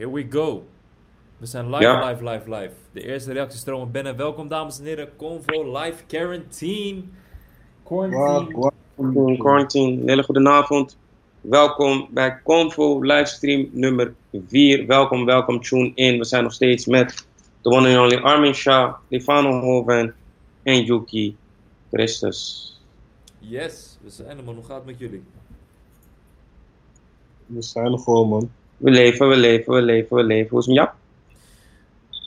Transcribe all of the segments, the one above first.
Here we go. We zijn live, Ja. live, live, live. De eerste reacties stromen binnen. Welkom, dames en heren. Convo Live Quarantine. Quarantine. Quarantine, quarantine. Een hele goede avond. Welkom bij Convo livestream nummer 4. Welkom, welkom, tune in. We zijn nog steeds met de one and only Armin Shah, Lifano Hoven en Yuki Christus. Yes, we zijn er, man. Hoe gaat het met jullie? We zijn er gewoon, man. We leven, we leven, we leven, we leven. Hoe is het met jou?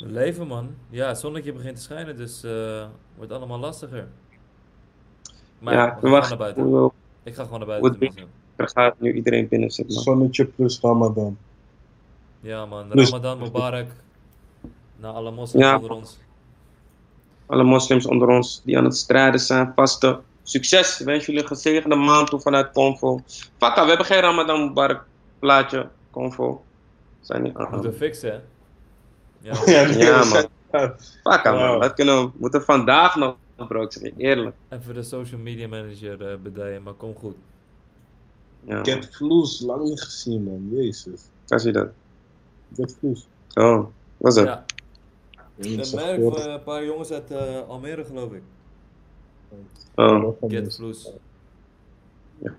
We leven, man. Ja, het zonnetje begint te schijnen, dus eh wordt allemaal lastiger. Maar ja, we gaan we naar buiten. Ik ga gewoon naar buiten. Er gaat nu iedereen binnen zit, man. Zonnetje plus Ramadan. Ja, man. Ramadan Mubarak. Naar alle moslims Ja. onder ons. Alle moslims onder ons die aan het strijden zijn, vaste. Succes! Wens jullie een gezegende maand toe vanuit Convo. Fakka, we hebben geen Ramadan Mubarak plaatje, Convo. Zijn niet aan. Moeten we fixen, hè? Ja. Ja, nee, Ja, we zijn- Fakka, man. Dat kunnen we moeten vandaag nog, bro. Ik eerlijk. Even de social media manager eh bedijen, maar kom goed. Ja, man. Get Vloes, lang niet gezien, man. Jezus. Kan zie je dat? Get Vloes. Oh, wat is dat? Ja, Ja, een merk van een paar jongens uit eh, Almere, geloof ik. Oh, Get Blues.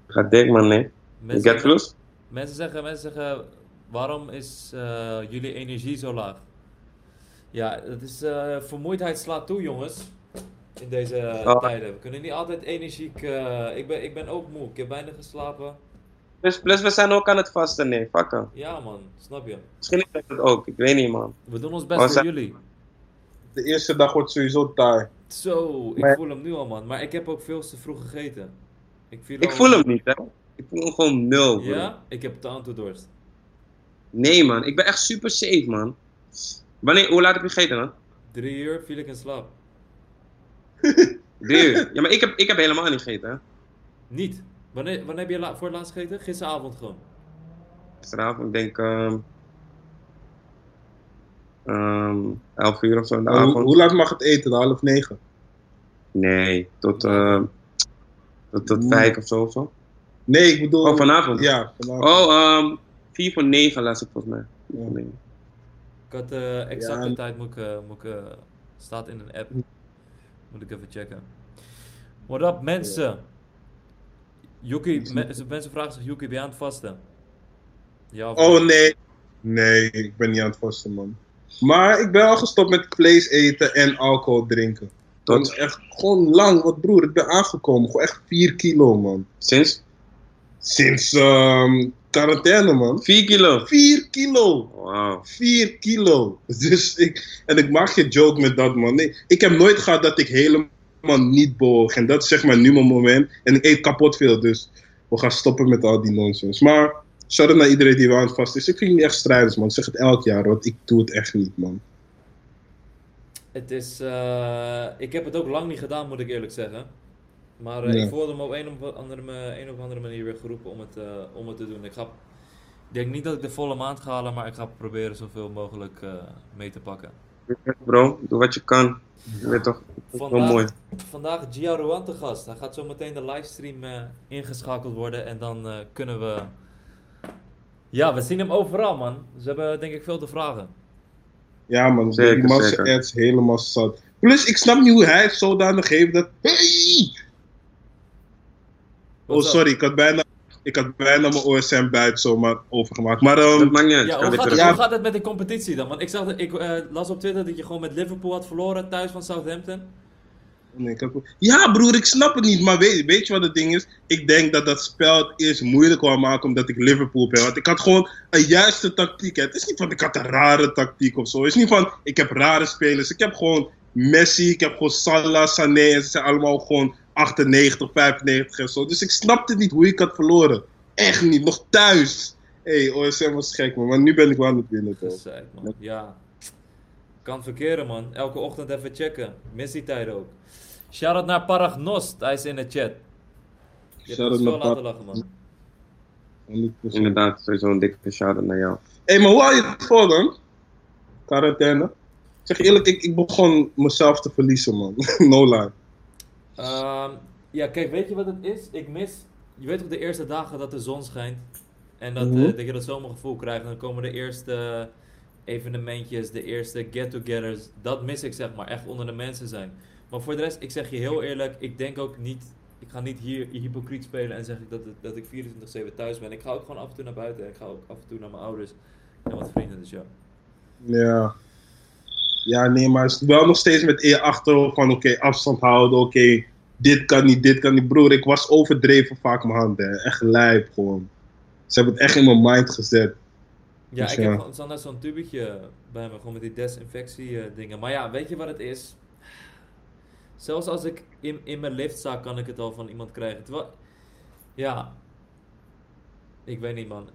gaat dik, man, nee. Mensen Get Plus? Mensen zeggen, mensen zeggen, waarom is eh, jullie energie zo laag? Ja, dat is, eh, vermoeidheid slaat toe, jongens. In deze eh, Oh. tijden. We kunnen niet altijd energiek. ik, ben, ik ben ook moe. Ik heb weinig geslapen. Plus, plus, we zijn ook aan het vasten, nee. Fakka. Ja, man, snap je? Misschien is dat ook. Ik weet niet, man. We doen ons best voor zijn- jullie. De eerste dag wordt sowieso taai. Zo, ik Maar- voel hem nu al, man. Maar ik heb ook veel te vroeg gegeten. Ik, viel Ik al- voel hem niet, hè. Ik voel hem gewoon nul, bro. Ja? Ik heb dorst. Nee, man. Ik ben echt super safe, man. Wanneer, hoe laat heb je gegeten, dan? Drie uur viel ik in slaap. Drie uur. Ja, maar ik heb, ik heb helemaal niet gegeten, hè. Niet. Wanneer, wanneer heb je la- voor het laatst gegeten? Gisteravond gewoon. Gisteravond, ik denk... ehm ehm 11 uur of zo in de hoe, avond. hoe laat mag het eten? Half negen? Nee, tot, ehm tot, vijf of zo. Of zo. Nee, ik bedoel... Oh, vanavond? Ja, vanavond. Oh, ehm 4 voor 9 las ik volgens mij. Ja. Ik had de exacte Ja. tijd, moet ik, eh, moet ik, eh, staat in een app. Moet ik even checken. What up mensen? Yuki, me- mensen vragen zich, Yuki, ben je aan het vasten? Ja of Oh nee? nee. Ik ben niet aan het vasten, man. Maar ik ben al gestopt met vlees eten en alcohol drinken. Dat is echt gewoon lang. Want broer, ik ben aangekomen. Gewoon echt 4 kilo, man. sinds? Sinds ehm quarantaine, man. 4 kilo. 4 kilo! Wauw. 4 kilo! Dus ik, en ik maak geen joke met dat, man. Nee, ik heb nooit gehad dat ik helemaal niet bewoog. En dat is zeg maar nu mijn moment. En ik eet kapot veel, dus we gaan stoppen met al die nonsens. Maar shout-out naar iedereen die wel aan het vast is. Ik vind jullie echt strijders, man. Ik zeg het elk jaar, want ik doe het echt niet, man. Het is, eh, ik heb het ook lang niet gedaan, moet ik eerlijk zeggen. Maar eh, Ja. ik voelde me op een of, andere, een of andere manier weer geroepen om het, eh, om het te doen. Ik, ga, ik denk niet dat ik de volle maand ga halen, maar ik ga proberen zoveel mogelijk eh, mee te pakken. Bro, doe wat je kan. Je weet toch? Is wel mooi. vandaag Gia Ruan te gast. Hij gaat zo meteen de livestream eh, ingeschakeld worden en dan eh, kunnen we... Ja, we zien hem overal, man. Ze hebben denk ik veel te vragen. Ja, man. Zeker, die man zijn ads helemaal zat. Plus, ik snap niet hoe hij het zodanig heeft dat... Hey! Oh, sorry. Ik had bijna, ik had bijna mijn OSM buiten zomaar overgemaakt. Maar Dat maakt niet uit. Ja, hoe gaat, het, Ja. hoe gaat het met de competitie dan? Want ik, zag dat, ik eh, las op Twitter dat je gewoon met Liverpool had verloren thuis van Southampton. Nee, ik heb- Ja, broer, ik snap het niet. Maar weet, weet je wat het ding is? Ik denk dat dat spel het eerst moeilijk wou maken omdat ik Liverpool ben. Want ik had gewoon een juiste tactiek. hè. Het is niet van ik had een rare tactiek of zo. Het is niet van ik heb rare spelers. Ik heb gewoon Messi, ik heb gewoon Salah, Sané. En ze zijn allemaal gewoon 98, 95 en zo. Dus ik snapte niet hoe ik had verloren. Echt niet, nog thuis. Hé, hey, OSM was gek, man. Maar nu ben ik wel aan het winnen, toch? Man. Ja. Kan verkeren, man. Elke ochtend even checken. Mis die tijden ook. Shout-out naar Paragnost. Hij is in de chat. Je hebt naar laten lachen, man. 100%. Inderdaad, sowieso een dikke shout-out naar jou. Hé, maar hoe hou je het voor dan? Quarantaine? Ik zeg eerlijk, ik, ik begon mezelf te verliezen, man. no lie. Ehm, ja, kijk, weet je wat het is? Ik mis... Je weet toch de eerste dagen dat de zon schijnt? En dat, eh, dat je dat zomergevoel krijgt. En dan komen de eerste evenementjes, de eerste get-togethers. Dat mis ik zeg maar, echt onder de mensen zijn. Maar voor de rest, ik zeg je heel eerlijk, ik denk ook niet... Ik ga niet hier hypocriet spelen en zeg ik dat, dat ik 24-7 thuis ben. Ik ga ook gewoon af en toe naar buiten. Ik ga ook af en toe naar mijn ouders en wat vrienden. Dus ja. Ja. Ja, nee, maar wel nog steeds met eer achterhoofd van oké, afstand houden, oké, dit kan niet, dit kan niet. Broer, ik was overdreven vaak mijn handen, echt lijp gewoon. Ze hebben het echt in mijn mind gezet. Ja, Dus ik ja. heb gewoon standaard zo'n tubetje bij me, gewoon met die desinfectie eh, dingen. Maar ja, weet je wat het is? Zelfs als ik in, in mijn lift sta, kan ik het al van iemand krijgen. Terwijl, ja, ik weet niet man.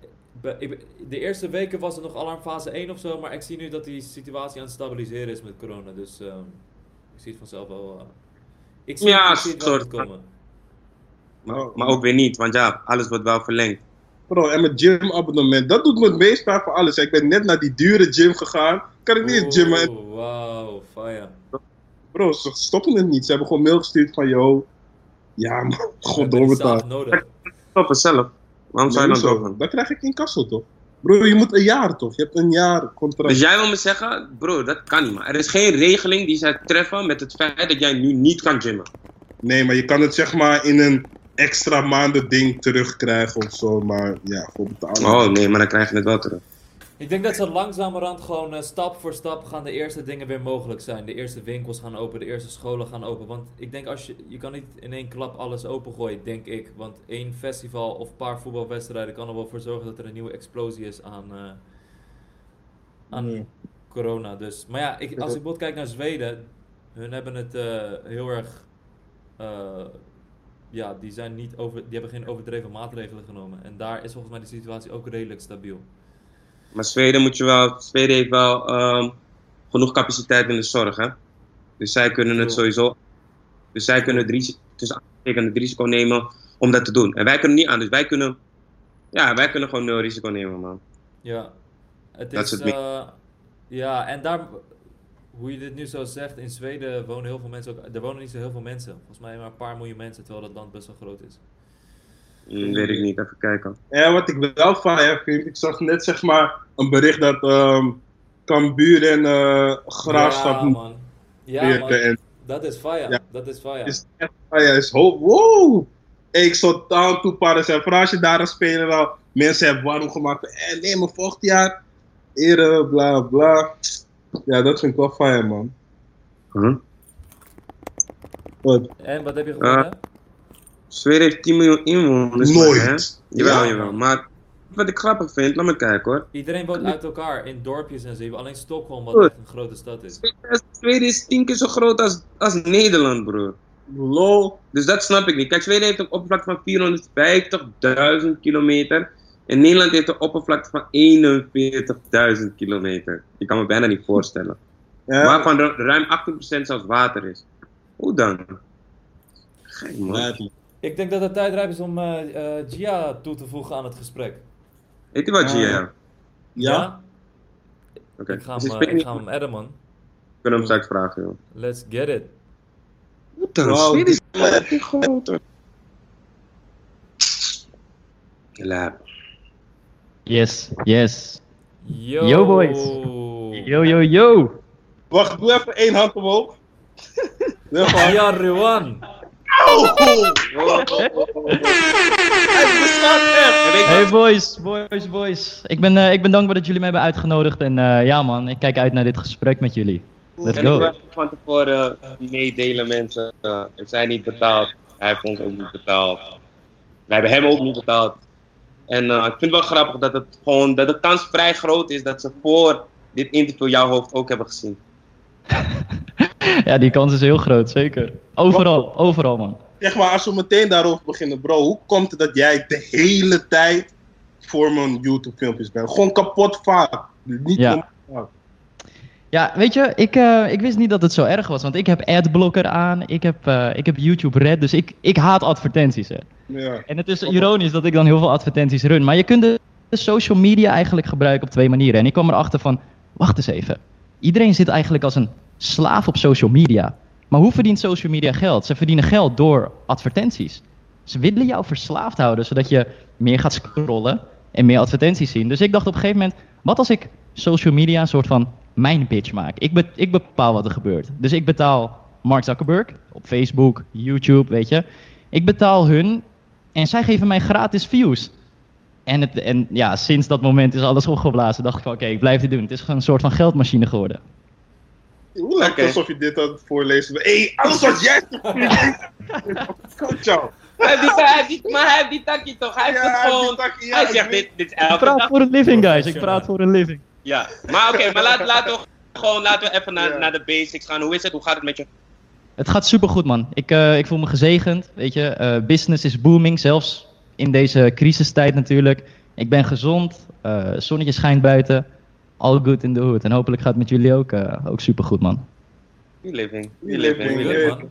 Ik de eerste weken was het nog alarmfase 1 of zo, maar ik zie nu dat die situatie aan het stabiliseren is met corona. Dus ehm, ik zie het vanzelf wel. eh, ik zie, Ja, ik zie het soort- komen. Maar, maar ook weer niet, want ja, alles wordt wel verlengd. Bro, en mijn gymabonnement, dat doet me het meest pijn van alles. Ik ben net naar die dure gym gegaan. Kan ik niet gymmen? En- Oeh, Wauw, fire. Bro, ze stoppen het niet. Ze hebben gewoon mail gestuurd van, yo, ja man, gewoon doorbetaald. nodig. Stop het zelf. Waarom zou je dan doorgaan? Dan krijg ik in kasso toch? Bro, je moet een jaar toch? Je hebt een jaar contract. Dus jij wil me zeggen, bro, dat kan niet, man. Er is geen regeling die zij treffen met het feit dat jij nu niet kan gymmen. Nee, maar je kan het zeg maar in een extra maanden ding terugkrijgen of zo. Maar ja, voor betalen. Oh nee, maar dan krijg je het wel terug. Ik denk dat ze langzamerhand gewoon eh, stap voor stap gaan de eerste dingen weer mogelijk zijn. De eerste winkels gaan open, de eerste scholen gaan open. Want ik denk als je, je kan niet in één klap alles opengooien, denk ik. Want één festival of paar voetbalwedstrijden kan er wel voor zorgen dat er een nieuwe explosie is aan, eh, aan Nee. corona. Dus, maar ja, ik, als ik bijvoorbeeld kijk naar Zweden, hun hebben het eh, heel erg, ja, die zijn niet over, die hebben geen overdreven maatregelen genomen. En daar is volgens mij de situatie ook redelijk stabiel. Maar Zweden moet je wel, Zweden heeft wel ehm, genoeg capaciteit in de zorg, hè. Dus zij kunnen het sowieso, dus zij kunnen het risico, tussen het risico nemen om dat te doen. En wij kunnen niet aan, dus wij kunnen, ja, wij kunnen gewoon nul risico nemen, man. Ja, het Dat is, is het eh, ja, en daar, hoe je dit nu zo zegt, in Zweden wonen heel veel mensen ook, er wonen niet zo heel veel mensen. Volgens mij maar een paar miljoen mensen, terwijl dat land best wel groot is. Mm, weet ik niet, even kijken. En wat ik wel fijn vind, ik zag net zeg maar een bericht dat ehm Cambuur en eh Graafschap Ja, man. Ja, man. en Dat is fire. Ja. Dat is fire. is echt ja, is hoop. Wow! Ik zou town toe zijn. Vooral als je daar een speler al mensen hebt warm gemaakt. Eh, nee, maar volgend jaar. Ere, bla bla. Ja, dat vind ik wel fijn, man. Huh? Wat? En wat heb je Ah. Zweden heeft 10 miljoen inwoners. maar, hè? Nooit. Jawel, Ja. jawel. Maar wat ik grappig vind, laat me kijken hoor. Iedereen woont uit elkaar in dorpjes en zo. Alleen Stockholm, wat echt een grote stad is. Zweden is 10 keer zo groot als, als Nederland, broer. Lol. Dus dat snap ik niet. Kijk, Zweden heeft een oppervlakte van 450.000 kilometer. En Nederland heeft een oppervlakte van 41.000 kilometer. Ik kan me bijna niet voorstellen. Ja, Waarvan ru- ruim 18% zelfs water is. Hoe dan? Gek man. Ik denk dat het tijd rijp is om eh, eh, Gia toe te voegen aan het gesprek. Weet je wat, Ah. Gia? Ja? Oké. Ik ga Dus hem, ik eh, weet ik ga hem adden, man. We kunnen hem straks vragen, joh. Let's get it. Hoe dan? Wauw, Zweden is groter. Yes, yes. Yo, Yo, boys. Yo, yo, yo. Wacht, doe even één hand omhoog. Ja, Ruan. Hey boys, boys, boys. Ik ben, eh, ik ben dankbaar dat jullie me hebben uitgenodigd. En eh, ja man, ik kijk uit naar dit gesprek met jullie. Let's En ik go. van tevoren meedelen mensen. We zijn niet betaald. Hij heeft ons ook niet betaald. Wij hebben hem ook niet betaald. En eh, ik vind het wel grappig dat het gewoon dat de kans vrij groot is dat ze voor dit interview jouw hoofd ook hebben gezien. Ja, die kans is heel groot, zeker. Overal, overal man. Zeg maar, als we meteen daarover beginnen, bro, hoe komt het dat jij de hele tijd voor mijn YouTube-filmpjes bent? Gewoon kapot vaak. Niet Ja. vaak. Ja, weet je, ik, eh, ik wist niet dat het zo erg was. Want ik heb adblocker aan, ik heb, eh, ik heb YouTube Red, dus ik, ik haat advertenties. Hè. Ja. En het is ironisch dat ik dan heel veel advertenties run. Maar je kunt de, de social media eigenlijk gebruiken op twee manieren. En ik kwam erachter van, wacht eens even. Iedereen zit eigenlijk als een slaaf op social media. Maar hoe verdient social media geld? Ze verdienen geld door advertenties. Ze willen jou verslaafd houden, zodat je meer gaat scrollen, en meer advertenties zien. Dus ik dacht op een gegeven moment, wat als ik social media een soort van mijn pitch maak? Ik, be- ik bepaal wat er gebeurt. Dus ik betaal Mark Zuckerberg op Facebook, YouTube, weet je. Ik betaal hun en zij geven mij gratis views. En, het, en ja, sinds dat moment is alles opgeblazen. Dacht ik van, oké, ik blijf dit doen. Het is gewoon een soort van geldmachine geworden. Hoe lijkt het alsof je dit aan het voorlezen bent? Hé, hey, alles wat jij Goed zo. Hij heeft die, hij heeft die, maar hij heeft die takje toch? Hij heeft Ja, het gewoon. ja, hij ik zegt dit, dit is Ik elke praat dag. voor een living, guys. Ik praat voor een living. Ja, maar oké, maar laat, laten we gewoon laten we even naar, Ja. naar de basics gaan. Hoe is het? Hoe gaat het met je? Het gaat supergoed, man. Ik, eh, ik voel me gezegend, weet je. Eh, business is booming, zelfs in deze crisistijd natuurlijk. Ik ben gezond, eh zonnetje schijnt buiten. All good in the hood. En hopelijk gaat het met jullie ook, eh, ook supergoed, man. We living. We We living. We living.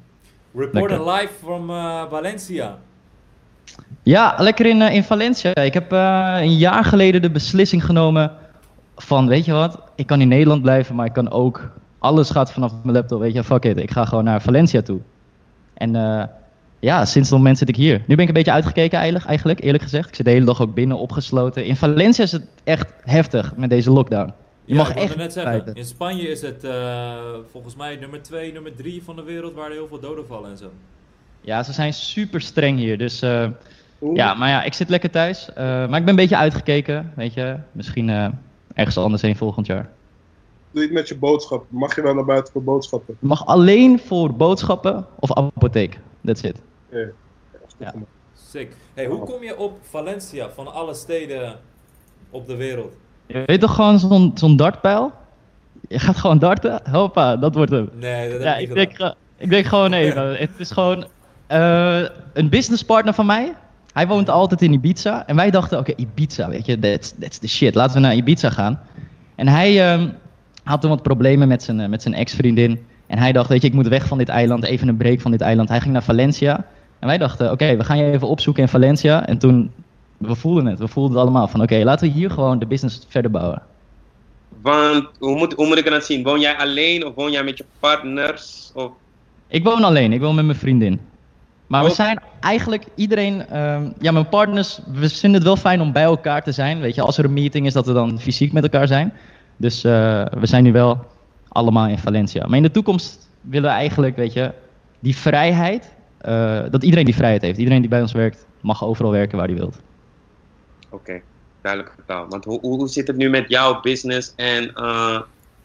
Lekker. live from uh, Valencia. Ja, lekker in, eh, in Valencia. Ik heb eh, een jaar geleden de beslissing genomen van, weet je wat, ik kan in Nederland blijven, maar ik kan ook, alles gaat vanaf mijn laptop, weet je, fuck it, ik ga gewoon naar Valencia toe. En eh, ja, sinds dat moment zit ik hier. Nu ben ik een beetje uitgekeken eigenlijk, eigenlijk, eerlijk gezegd. Ik zit de hele dag ook binnen opgesloten. In Valencia is het echt heftig met deze lockdown. Je ja, mag echt net zeggen, buiten. in Spanje is het eh, volgens mij nummer 2, nummer 3 van de wereld waar er heel veel doden vallen en zo. Ja, ze zijn super streng hier, dus... eh, Ja, maar ja, ik zit lekker thuis. eh, maar ik ben een beetje uitgekeken, weet je. Misschien eh, ergens anders heen volgend jaar. Doe je het met je boodschappen? Mag je wel naar buiten voor boodschappen? Je mag alleen voor boodschappen of apotheek. That's it. Ja. Ja. Sick. Hey, hoe kom je op Valencia van alle steden op de wereld? Je weet toch gewoon zo'n zo'n dartpijl? Je gaat gewoon darten, hoppa, dat wordt hem. Nee, dat Ja, heb ik ik niet denk, ik denk gewoon even. Het is gewoon eh, een businesspartner van mij. Hij woont altijd in Ibiza. En wij dachten, oké, Ibiza, weet je, that's, that's the shit. Laten we naar Ibiza gaan. En hij ehm, had toen wat problemen met zijn, eh, met zijn ex-vriendin. En hij dacht, weet je, ik moet weg van dit eiland, even een break van dit eiland. Hij ging naar Valencia. En wij dachten, oké, we gaan je even opzoeken in Valencia. En toen, we voelden het, we voelden het allemaal. Van oké, laten we hier gewoon de business verder bouwen. Want hoe moet, hoe moet ik het zien? Woon jij alleen of woon jij met je partners? Of... Ik woon alleen, ik woon met mijn vriendin. Maar we zijn eigenlijk iedereen, ehm, ja, mijn partners, we vinden het wel fijn om bij elkaar te zijn. Weet je, als er een meeting is, dat we dan fysiek met elkaar zijn. Dus eh, we zijn nu wel allemaal in Valencia. Maar in de toekomst willen we eigenlijk, weet je, die vrijheid, eh, dat iedereen die vrijheid heeft. Iedereen die bij ons werkt, mag overal werken waar hij wilt. Oké, duidelijk vertaald. Want hoe, hoe zit het nu met jouw business en eh,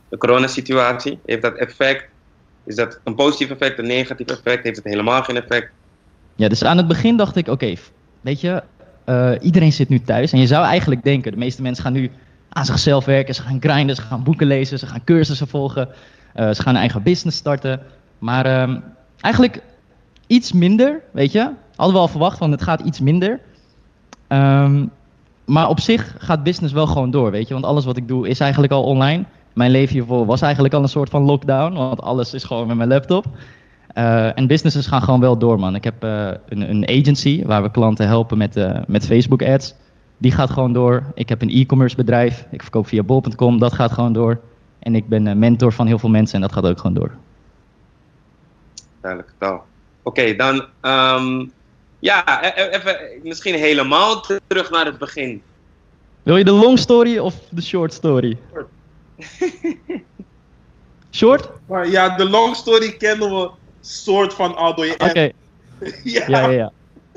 de coronasituatie? Heeft dat effect? Is dat een positief effect, een negatief effect? Heeft het helemaal geen effect? Ja, dus aan het begin dacht ik, oké, weet je, eh, iedereen zit nu thuis. En je zou eigenlijk denken, de meeste mensen gaan nu aan zichzelf werken. Ze gaan grinden, ze gaan boeken lezen, ze gaan cursussen volgen. ze gaan een eigen business starten. Maar ehm, eigenlijk iets minder, weet je. Hadden we al verwacht, want het gaat iets minder. Ehm, maar op zich gaat business wel gewoon door, weet je. Want alles wat ik doe is eigenlijk al online. Mijn leven hiervoor was eigenlijk al een soort van lockdown, want alles is gewoon met mijn laptop. Eh, en businesses gaan gewoon wel door, man. Ik heb eh, een, een agency waar we klanten helpen met, eh, met Facebook ads. Die gaat gewoon door. Ik heb een e-commerce bedrijf. Ik verkoop via bol.com. Dat gaat gewoon door. En ik ben mentor van heel veel mensen en dat gaat ook gewoon door. Duidelijk vertaald. Oké, dan ehm, ja, e- e- even misschien helemaal terug naar het begin. Wil je de long story of de short story? Short? Maar ja, de long story kennen we soort van al door je Oké. ja. Ja, ja, ja.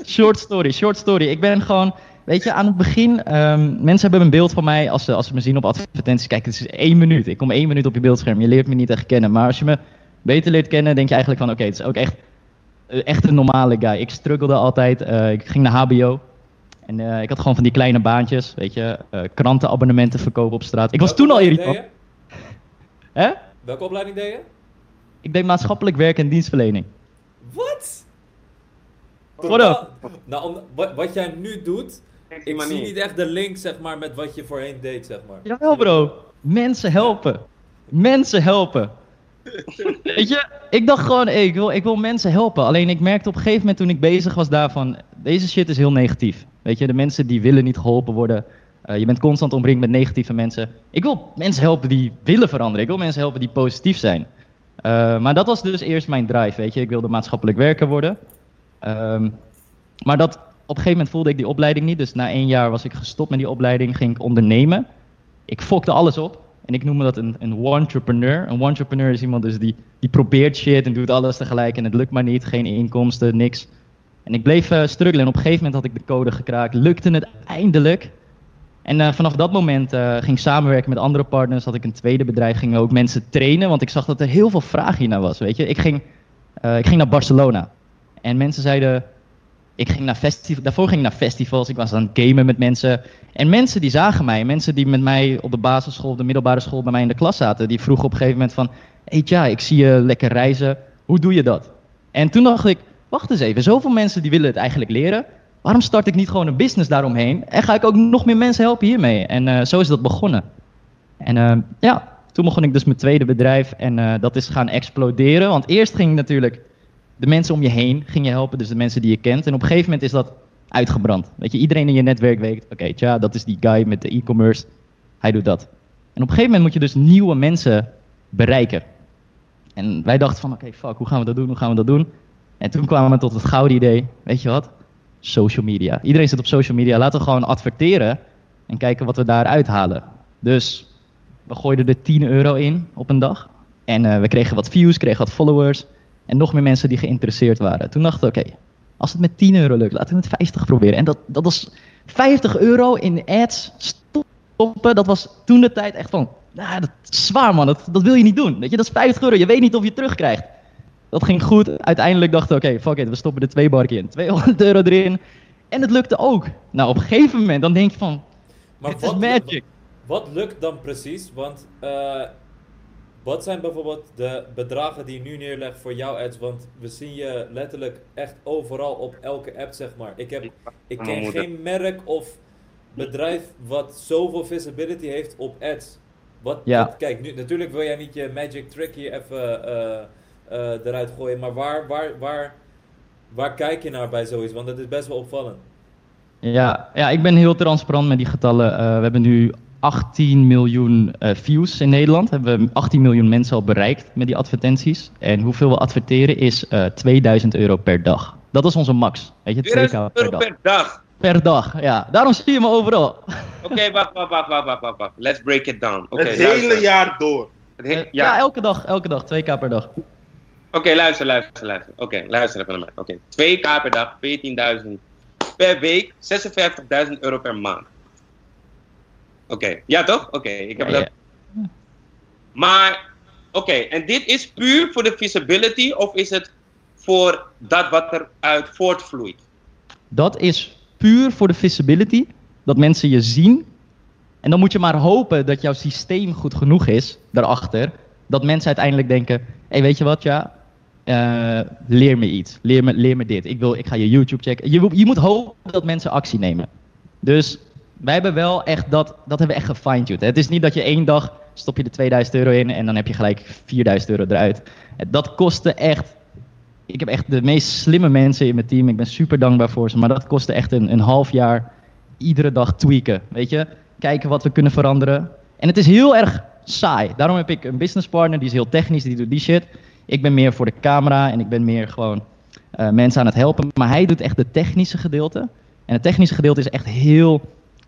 Short story, short story. Ik ben gewoon, weet je, aan het begin, ehm, mensen hebben een beeld van mij als ze, als ze me zien op advertenties. Kijk, het is één minuut. Ik kom één minuut op je beeldscherm. Je leert me niet echt kennen. Maar als je me beter leert kennen, denk je eigenlijk van, oké, het is ook echt, echt een normale guy. Ik struggelde altijd. eh, ik ging naar HBO. En eh, ik had gewoon van die kleine baantjes, weet je, eh, krantenabonnementen verkopen op straat. Ik was Welke toen al irritant. Hè? Welke opleiding deed je? Ik deed maatschappelijk werk en dienstverlening. Wat? What up? Nou, om, wat, wat jij nu doet, ik zie niet echt de link, zeg maar, met wat je voorheen deed, zeg maar. Jawel bro, mensen helpen. Mensen helpen. Weet je, ik dacht gewoon, ik, wil, ik wil mensen helpen. Alleen ik merkte op een gegeven moment toen ik bezig was daarvan, deze shit is heel negatief. Weet je, de mensen die willen niet geholpen worden. Eh, je bent constant omringd met negatieve mensen. Ik wil mensen helpen die willen veranderen. Ik wil mensen helpen die positief zijn. Eh, maar dat was dus eerst mijn drive, weet je. Ik wilde maatschappelijk werker worden. Ehm, maar dat een gegeven moment voelde ik die opleiding niet. Dus na één jaar was ik gestopt met die opleiding, ging ik ondernemen. Ik fokte alles op. En ik noem dat een, een entrepreneur. Een entrepreneur is iemand dus die, die probeert shit en doet alles tegelijk en het lukt maar niet. Geen inkomsten, niks. En ik bleef uh, struggelen en op een gegeven moment had ik de code gekraakt. Lukte het eindelijk. En uh, vanaf dat moment uh, ging ik samenwerken met andere partners. Had ik een tweede bedrijf, gingen ook mensen trainen. Want ik zag dat er heel veel vraag hiernaar was, weet je. Ik ging, ik ging naar Barcelona. En mensen zeiden, ik ging naar festivals, daarvoor ging ik naar festivals, ik was aan het gamen met mensen. En mensen die zagen mij, mensen die met mij op de basisschool, de middelbare school bij mij in de klas zaten, die vroegen op een gegeven moment van, hey ik zie je lekker reizen, hoe doe je dat? En toen dacht ik, wacht eens even, zoveel mensen die willen het eigenlijk leren, waarom start ik niet gewoon een business daaromheen en ga ik ook nog meer mensen helpen hiermee? En uh, zo is dat begonnen. En uh, ja, toen begon ik dus mijn tweede bedrijf en uh, dat is gaan exploderen, want eerst ging natuurlijk de mensen om je heen ging je helpen, dus de mensen die je kent. En op een gegeven moment is dat uitgebrand. Weet je, iedereen in je netwerk weet, oké, tja, dat is die guy met de e-commerce, hij doet dat. En op een gegeven moment moet je dus nieuwe mensen bereiken. En wij dachten van, oké, fuck, hoe gaan we dat doen, hoe gaan we dat doen? En toen kwamen we tot het gouden idee, weet je wat? Social media. Iedereen zit op social media, laten we gewoon adverteren en kijken wat we daaruit halen. Dus we gooiden er 10 euro in op een dag. En uh, we kregen wat views, kregen wat followers. En nog meer mensen die geïnteresseerd waren. Toen dachten we, oké, okay, als het met 10 euro lukt, laten we het 50 proberen. En dat, dat was 50 euro in ads stoppen. Dat was toen de tijd echt van, nou, dat is zwaar man, dat, dat wil je niet doen. Weet je, dat is 50 euro, je weet niet of je het terugkrijgt. Dat ging goed. Uiteindelijk dachten we, oké, okay, fuck it, we stoppen er twee barken in. 200 euro erin. En het lukte ook. Nou, op een gegeven moment, dan denk je van, maar wat, is magic. Wat, wat lukt dan precies? Want uh, wat zijn bijvoorbeeld de bedragen die je nu neerlegt voor jouw ads? Want we zien je letterlijk echt overal op elke app, zeg maar. Ik, heb, ik ken geen merk of bedrijf wat zoveel visibility heeft op ads. Wat, Ja. wat- kijk, nu, natuurlijk wil jij niet je magic trick hier even eh, eh, eruit gooien, maar waar, waar, waar, waar kijk je naar bij zoiets? Want dat is best wel opvallend. Ja, ja, ik ben heel transparant met die getallen. Eh, we hebben nu 18 miljoen eh, views in Nederland. Hebben we 18 miljoen mensen al bereikt met die advertenties. En hoeveel we adverteren is eh 2000 euro per dag. Dat is onze max. Weet je, 2k 2000 per euro dag. per dag. Per dag, ja. Daarom zie je me overal. Oké, wacht, wacht, wacht, wacht, wacht, wacht, wacht. Let's break it down. Oké, het luister. hele jaar door. Het he- Eh, ja. ja, elke dag, elke dag. 2k per dag. Oké, luister, luister, luister. Oké, luister even naar mij. Oké, 2k per dag, 14.000 per week, 56.000 euro per maand. Oké, ja toch? Oké, ik heb Ja, dat. ja. Maar, oké, en dit is puur voor de visibility of is het voor dat wat eruit voortvloeit? Dat is puur voor de visibility. Dat mensen je zien. En dan moet je maar hopen dat jouw systeem goed genoeg is daarachter. Dat mensen uiteindelijk denken: hé, hey, weet je wat, ja. eh, leer me iets. Leer me, leer me dit. Ik, wil, ik ga je YouTube checken. Je, je moet hopen dat mensen actie nemen. Dus wij hebben wel echt dat. Dat hebben we echt gefine-tuned. Het is niet dat je één dag stop je er 2000 euro in en dan heb je gelijk 4000 euro eruit. Dat kostte echt ik heb echt de meest slimme mensen in mijn team. Ik ben super dankbaar voor ze. Maar dat kostte echt een, een half jaar iedere dag tweaken. Weet je? Kijken wat we kunnen veranderen. En het is heel erg saai. Daarom heb ik een business partner, die is heel technisch, die doet die shit. Ik ben meer voor de camera en ik ben meer gewoon eh, mensen aan het helpen. Maar hij doet echt de technische gedeelte. En het technische gedeelte is echt heel...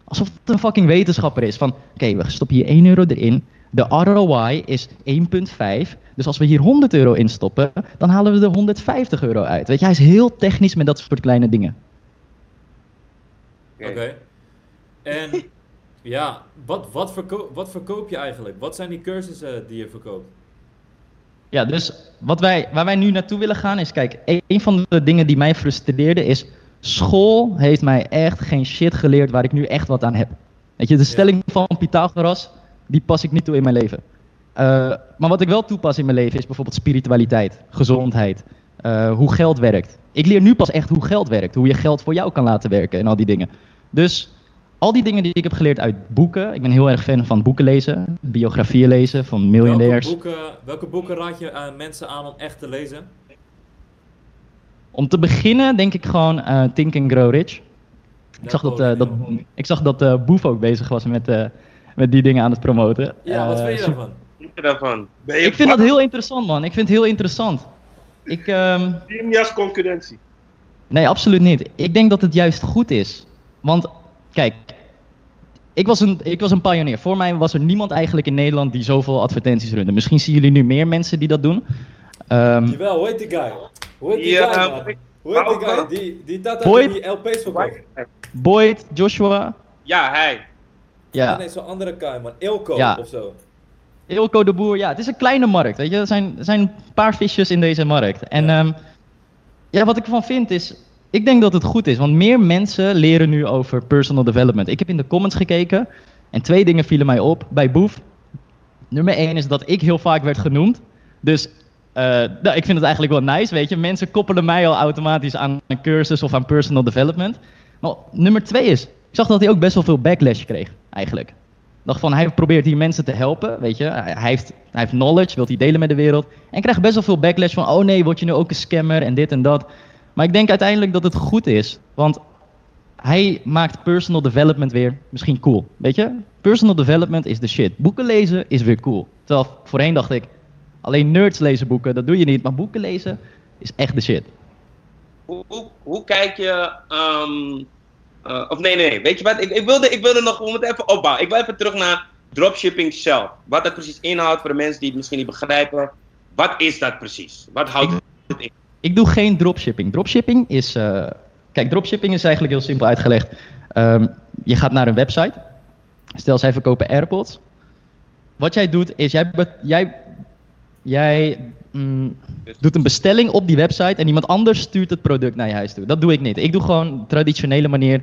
Alsof het een fucking wetenschapper is. Van, oké, we stoppen hier 1 euro erin. De ROI is 1,5. Dus als we hier 100 euro in stoppen, dan halen we er 150 euro uit. Weet je, hij is heel technisch met dat soort kleine dingen. Oké. En ja, wat, wat, verko wat verkoop je eigenlijk? Wat zijn die cursussen die je verkoopt? Ja, dus wat wij, waar wij nu naartoe willen gaan is, kijk, een- een van de dingen die mij frustreerde is, school heeft mij echt geen shit geleerd waar ik nu echt wat aan heb. Weet je, de stelling van Pythagoras, die pas ik niet toe in mijn leven. Eh, maar wat ik wel toepas in mijn leven is bijvoorbeeld spiritualiteit, gezondheid, eh, hoe geld werkt. Ik leer nu pas echt hoe geld werkt, hoe je geld voor jou kan laten werken en al die dingen. Dus al die dingen die ik heb geleerd uit boeken, ik ben heel erg fan van boeken lezen, biografieën lezen van Welke miljonairs. boeken, welke boeken raad je aan mensen aan om echt te lezen? Om te beginnen denk ik gewoon eh, Think and Grow Rich. Ik zag dat, eh, dat, ik zag dat eh, Boef ook bezig was met, eh, met die dingen aan het promoten. Ja, wat vind je daarvan? Wat vind je daarvan? Ben je Ik vind dat heel interessant, man. Ik vind het heel interessant. Ik, ehm, Teamjas concurrentie. Nee, absoluut niet. Ik denk dat het juist goed is. Want, kijk, ik was, een, ik was een pionier. Voor mij was er niemand eigenlijk in Nederland die zoveel advertenties runde. Misschien zien jullie nu meer mensen die dat doen. Ehm, Jawel, hoe heet die guy? Hoe heet die guy, man? Hoe heet die guy? Die, die dat Boyd? die LP's verkocht. Boyd, Joshua, Ja, hij. Ja. Nee, zo'n andere guy, man. Ilko Ja. of zo. Ilko de Boer. Ja, het is een kleine markt, weet je. Er zijn, er zijn een paar visjes in deze markt. En Ja. ja. ja, wat ik ervan vind is... Ik denk dat het goed is, want meer mensen leren nu over personal development. Ik heb in de comments gekeken en twee dingen vielen mij op bij Boef. Nummer één is dat ik heel vaak werd genoemd. Dus eh, nou, ik vind het eigenlijk wel nice, weet je. Mensen koppelen mij al automatisch aan een cursus of aan personal development. Maar nummer twee is, ik zag dat hij ook best wel veel backlash kreeg, eigenlijk. Dacht van, hij probeert hier mensen te helpen, weet je. Hij, hij heeft, hij heeft knowledge, wil hij delen met de wereld. En krijgt best wel veel backlash van, oh nee, word je nu ook een scammer en dit en dat. Maar ik denk uiteindelijk dat het goed is, want hij maakt personal development weer misschien cool, weet je. Personal development is de shit. Boeken lezen is weer cool. Terwijl voorheen dacht ik, alleen nerds lezen boeken, dat doe je niet. Maar boeken lezen is echt de shit. Hoe, hoe, hoe kijk je. ehm, eh, of nee, nee, nee. Weet je wat? Ik, ik, wilde, ik wilde nog. We moeten even opbouwen. Ik wil even terug naar dropshipping zelf. Wat dat precies inhoudt voor de mensen die het misschien niet begrijpen. Wat is dat precies? Wat houdt het in? Ik doe geen dropshipping. Dropshipping is. eh, kijk, dropshipping is eigenlijk heel simpel uitgelegd. Ehm, je gaat naar een website. Stel, zij verkopen AirPods. Wat jij doet is, jij, jij, jij mm, doet een bestelling op die website en iemand anders stuurt het product naar je huis toe. Dat doe ik niet. Ik doe gewoon traditionele manier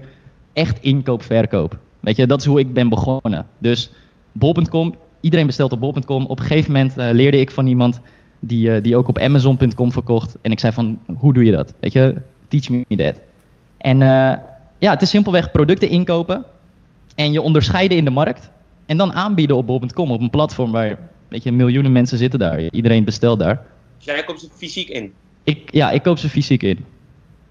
echt inkoop, verkoop. Weet je, dat is hoe ik ben begonnen. Dus bol.com, iedereen bestelt op bol.com. Op een gegeven moment eh, leerde ik van iemand die, eh, die ook op amazon.com verkocht. En ik zei van, hoe doe je dat? Weet je, teach me that. En eh, ja, het is simpelweg producten inkopen en je onderscheiden in de markt. En dan aanbieden op bol.com, op een platform waar, weet je, miljoenen mensen zitten daar. Iedereen bestelt daar. Dus jij komt ze fysiek in. Ik, ja, ik koop ze fysiek in.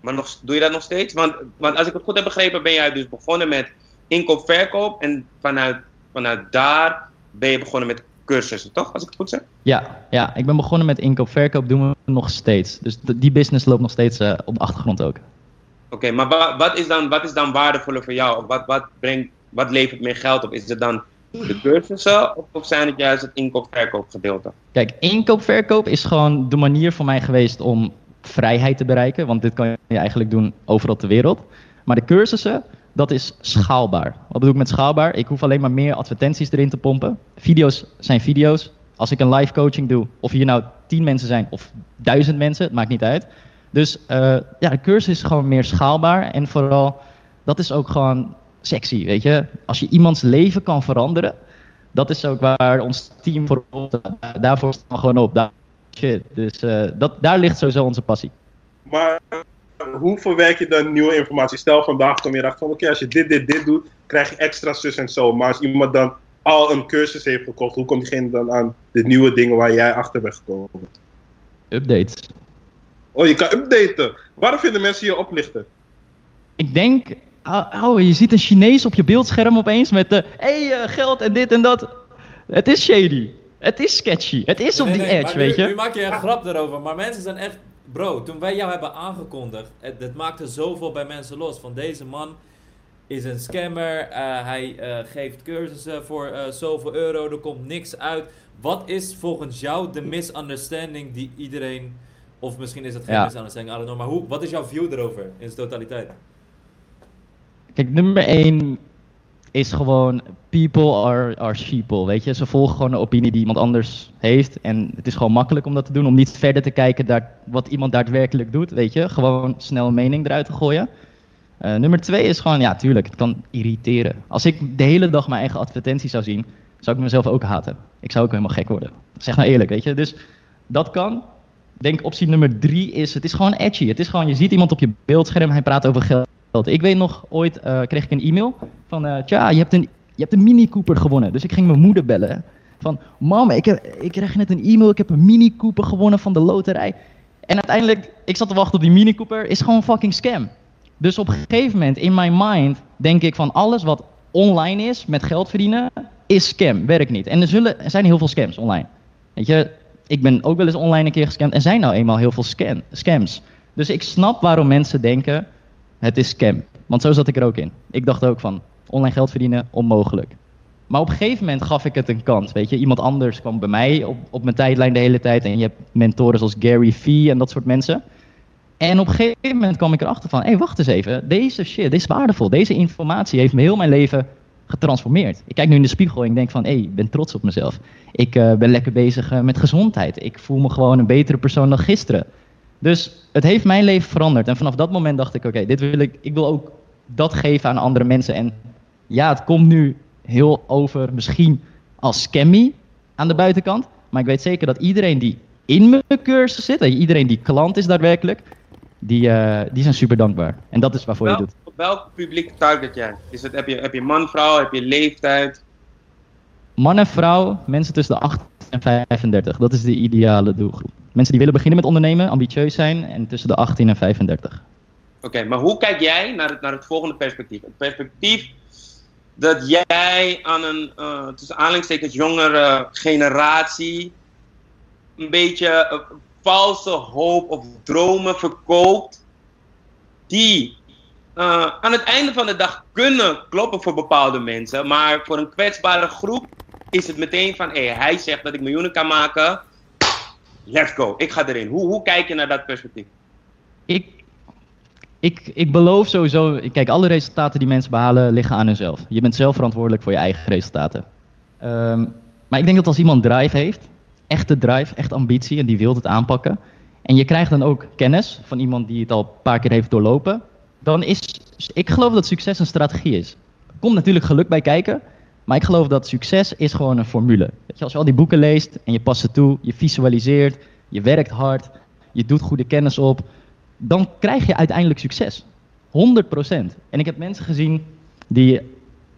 Maar nog, doe je dat nog steeds? Want, want als ik het goed heb begrepen, ben jij dus begonnen met inkoop-verkoop. En vanuit, vanuit daar ben je begonnen met cursussen, toch? Als ik het goed zeg? Ja, ja, ik ben begonnen met inkoop-verkoop, doen we nog steeds. Dus die business loopt nog steeds eh, op de achtergrond ook. Oké, maar wa- wat, is dan, wat is dan waardevoller voor jou? Wat, wat, brengt, wat levert meer geld op? Is het dan de cursussen of, zijn het juist het inkoop-verkoop gedeelte? Kijk, inkoop-verkoop is gewoon de manier voor mij geweest om vrijheid te bereiken. Want dit kan je eigenlijk doen overal ter wereld. Maar de cursussen, dat is schaalbaar. Wat bedoel ik met schaalbaar? Ik hoef alleen maar meer advertenties erin te pompen. Video's zijn video's. Als ik een live coaching doe, of hier nou tien mensen zijn of duizend mensen, het maakt niet uit. Dus eh, ja, de cursus is gewoon meer schaalbaar. En vooral, dat is ook gewoon sexy, weet je. Als je iemands leven kan veranderen, dat is ook waar ons team voor op. Daarvoor staan we gewoon op. Daar, shit. Dus eh, dat, daar ligt sowieso onze passie. Maar hoe verwerk je dan nieuwe informatie? Stel vandaag kom je erachter van oké, als je dit, dit, dit doet, krijg je extra zus en zo. Maar als iemand dan al een cursus heeft gekocht, hoe komt diegene dan aan de nieuwe dingen waar jij achter bent gekomen? Updates. Oh, je kan updaten. Waarom vinden mensen je oplichten? Ik denk, oh, oh, je ziet een Chinees op je beeldscherm opeens met de, hey, eh, geld en dit en dat. Het is shady. Het is sketchy. Het is op Nee, die nee, edge, weet nu, je. Nu maak je een grap erover, maar mensen zijn echt... Bro, toen wij jou hebben aangekondigd, het, het maakte zoveel bij mensen los. Van deze man is een scammer, eh, hij eh, geeft cursussen voor zoveel euro, er komt niks uit. Wat is volgens jou de misunderstanding die iedereen... Of misschien is het geen Ja. misunderstanding, I don't know, maar hoe, wat is jouw view erover in zijn totaliteit? Kijk, nummer één is gewoon people are, are sheeple, weet je. Ze volgen gewoon de opinie die iemand anders heeft. En het is gewoon makkelijk om dat te doen, om niet verder te kijken naar wat iemand daadwerkelijk doet, weet je. Gewoon snel een mening eruit te gooien. Eh, nummer twee is gewoon, ja, tuurlijk, het kan irriteren. Als ik de hele dag mijn eigen advertenties zou zien, zou ik mezelf ook haten. Ik zou ook helemaal gek worden. Zeg nou eerlijk, weet je. Dus dat kan. Denk optie nummer drie is, het is gewoon edgy. Het is gewoon, je ziet iemand op je beeldscherm, hij praat over geld. Ik weet nog, ooit eh, kreeg ik een e-mail van, eh tja, je hebt, een, je hebt een Mini Cooper gewonnen. Dus ik ging mijn moeder bellen. Van, mam, ik, heb, ik kreeg net een e-mail, ik heb een Mini Cooper gewonnen van de loterij. En uiteindelijk, ik zat te wachten op die Mini Cooper, is gewoon fucking scam. Dus op een gegeven moment, in my mind, denk ik van alles wat online is, met geld verdienen, is scam, werkt niet. En er, zullen, er zijn heel veel scams online. Weet je, ik ben ook wel eens online een keer gescamd. Er zijn nou eenmaal heel veel scam, scams. Dus ik snap waarom mensen denken, het is scam. Want zo zat ik er ook in. Ik dacht ook van, online geld verdienen, onmogelijk. Maar op een gegeven moment gaf ik het een kans. Weet je, iemand anders kwam bij mij op, op mijn tijdlijn de hele tijd. En je hebt mentoren zoals Gary Vee en dat soort mensen. En op een gegeven moment kwam ik erachter van, hé, hey, wacht eens even. Deze shit, dit is waardevol. Deze informatie heeft me heel mijn leven getransformeerd. Ik kijk nu in de spiegel en ik denk van, hé, hey, ik ben trots op mezelf. Ik uh, ben lekker bezig uh, met gezondheid. Ik voel me gewoon een betere persoon dan gisteren. Dus het heeft mijn leven veranderd. En vanaf dat moment dacht ik, oké, okay, dit wil ik, ik wil ook dat geven aan andere mensen. En ja, het komt nu heel over misschien als scammy aan de buitenkant. Maar ik weet zeker dat iedereen die in mijn cursus zit, iedereen die klant is daadwerkelijk, die, uh, die zijn super dankbaar. En dat is waarvoor je doet. Welk publiek target jij? Is het, heb, je, heb je man, vrouw, heb je leeftijd? Man en vrouw, mensen tussen de 8 en 35. Dat is de ideale doelgroep. Mensen die willen beginnen met ondernemen, ambitieus zijn en tussen de 18 en 35. Oké, maar hoe kijk jij naar het, naar het volgende perspectief? Het perspectief dat jij aan een uh, tussen aanhalingstekens jongere generatie een beetje uh, valse hoop of dromen verkoopt die uh, aan het einde van de dag kunnen kloppen voor bepaalde mensen, maar voor een kwetsbare groep is het meteen van, hé, hij zegt dat ik miljoenen kan maken, let's go, ik ga erin. Hoe, hoe kijk je naar dat perspectief? Ik, ik, ik beloof sowieso, kijk, alle resultaten die mensen behalen liggen aan hunzelf. Je bent zelf verantwoordelijk voor je eigen resultaten. Um, maar ik denk dat als iemand drive heeft, echte drive, echt ambitie en die wil het aanpakken, en je krijgt dan ook kennis van iemand die het al een paar keer heeft doorlopen, dan is, ik geloof dat succes een strategie is. Er komt natuurlijk geluk bij kijken, maar ik geloof dat succes is gewoon een formule. Weet je, als je al die boeken leest en je past ze toe, je visualiseert, je werkt hard, je doet goede kennis op, dan krijg je uiteindelijk succes. 100%. En ik heb mensen gezien die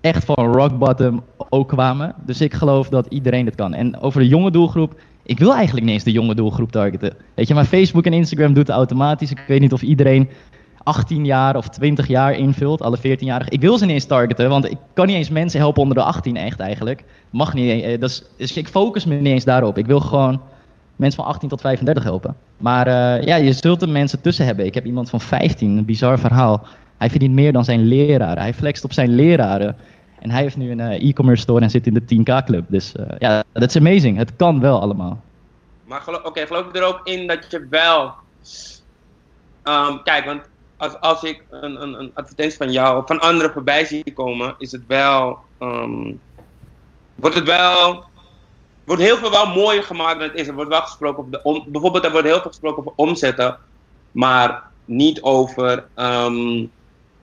echt van rock bottom ook kwamen. Dus ik geloof dat iedereen het kan. En over de jonge doelgroep, ik wil eigenlijk niet eens de jonge doelgroep targeten. Weet je, maar Facebook en Instagram doet het automatisch. Ik weet niet of iedereen 18 jaar of 20 jaar invult, alle 14-jarigen. Ik wil ze niet eens targeten, want ik kan niet eens mensen helpen onder de 18 echt eigenlijk. Mag niet, dus, dus ik focus me niet eens daarop. Ik wil gewoon mensen van 18 tot 35 helpen. Maar uh, ja, je zult er mensen tussen hebben. Ik heb iemand van 15, een bizar verhaal. Hij verdient meer dan zijn leraren. Hij flext op zijn leraren. En hij heeft nu een uh, e-commerce store en zit in de 10k club. Dus uh, ja, dat is amazing. Het kan wel allemaal. Maar oké, geloof je er ook in dat je wel... Um, kijk, want als, als ik een, een, een, advertentie van jou of van anderen voorbij zie komen, is het wel... Um, wordt het wel wordt heel veel wel mooier gemaakt dan het is. Er wordt wel gesproken over de om, bijvoorbeeld er wordt heel veel gesproken over omzetten, maar niet over, um,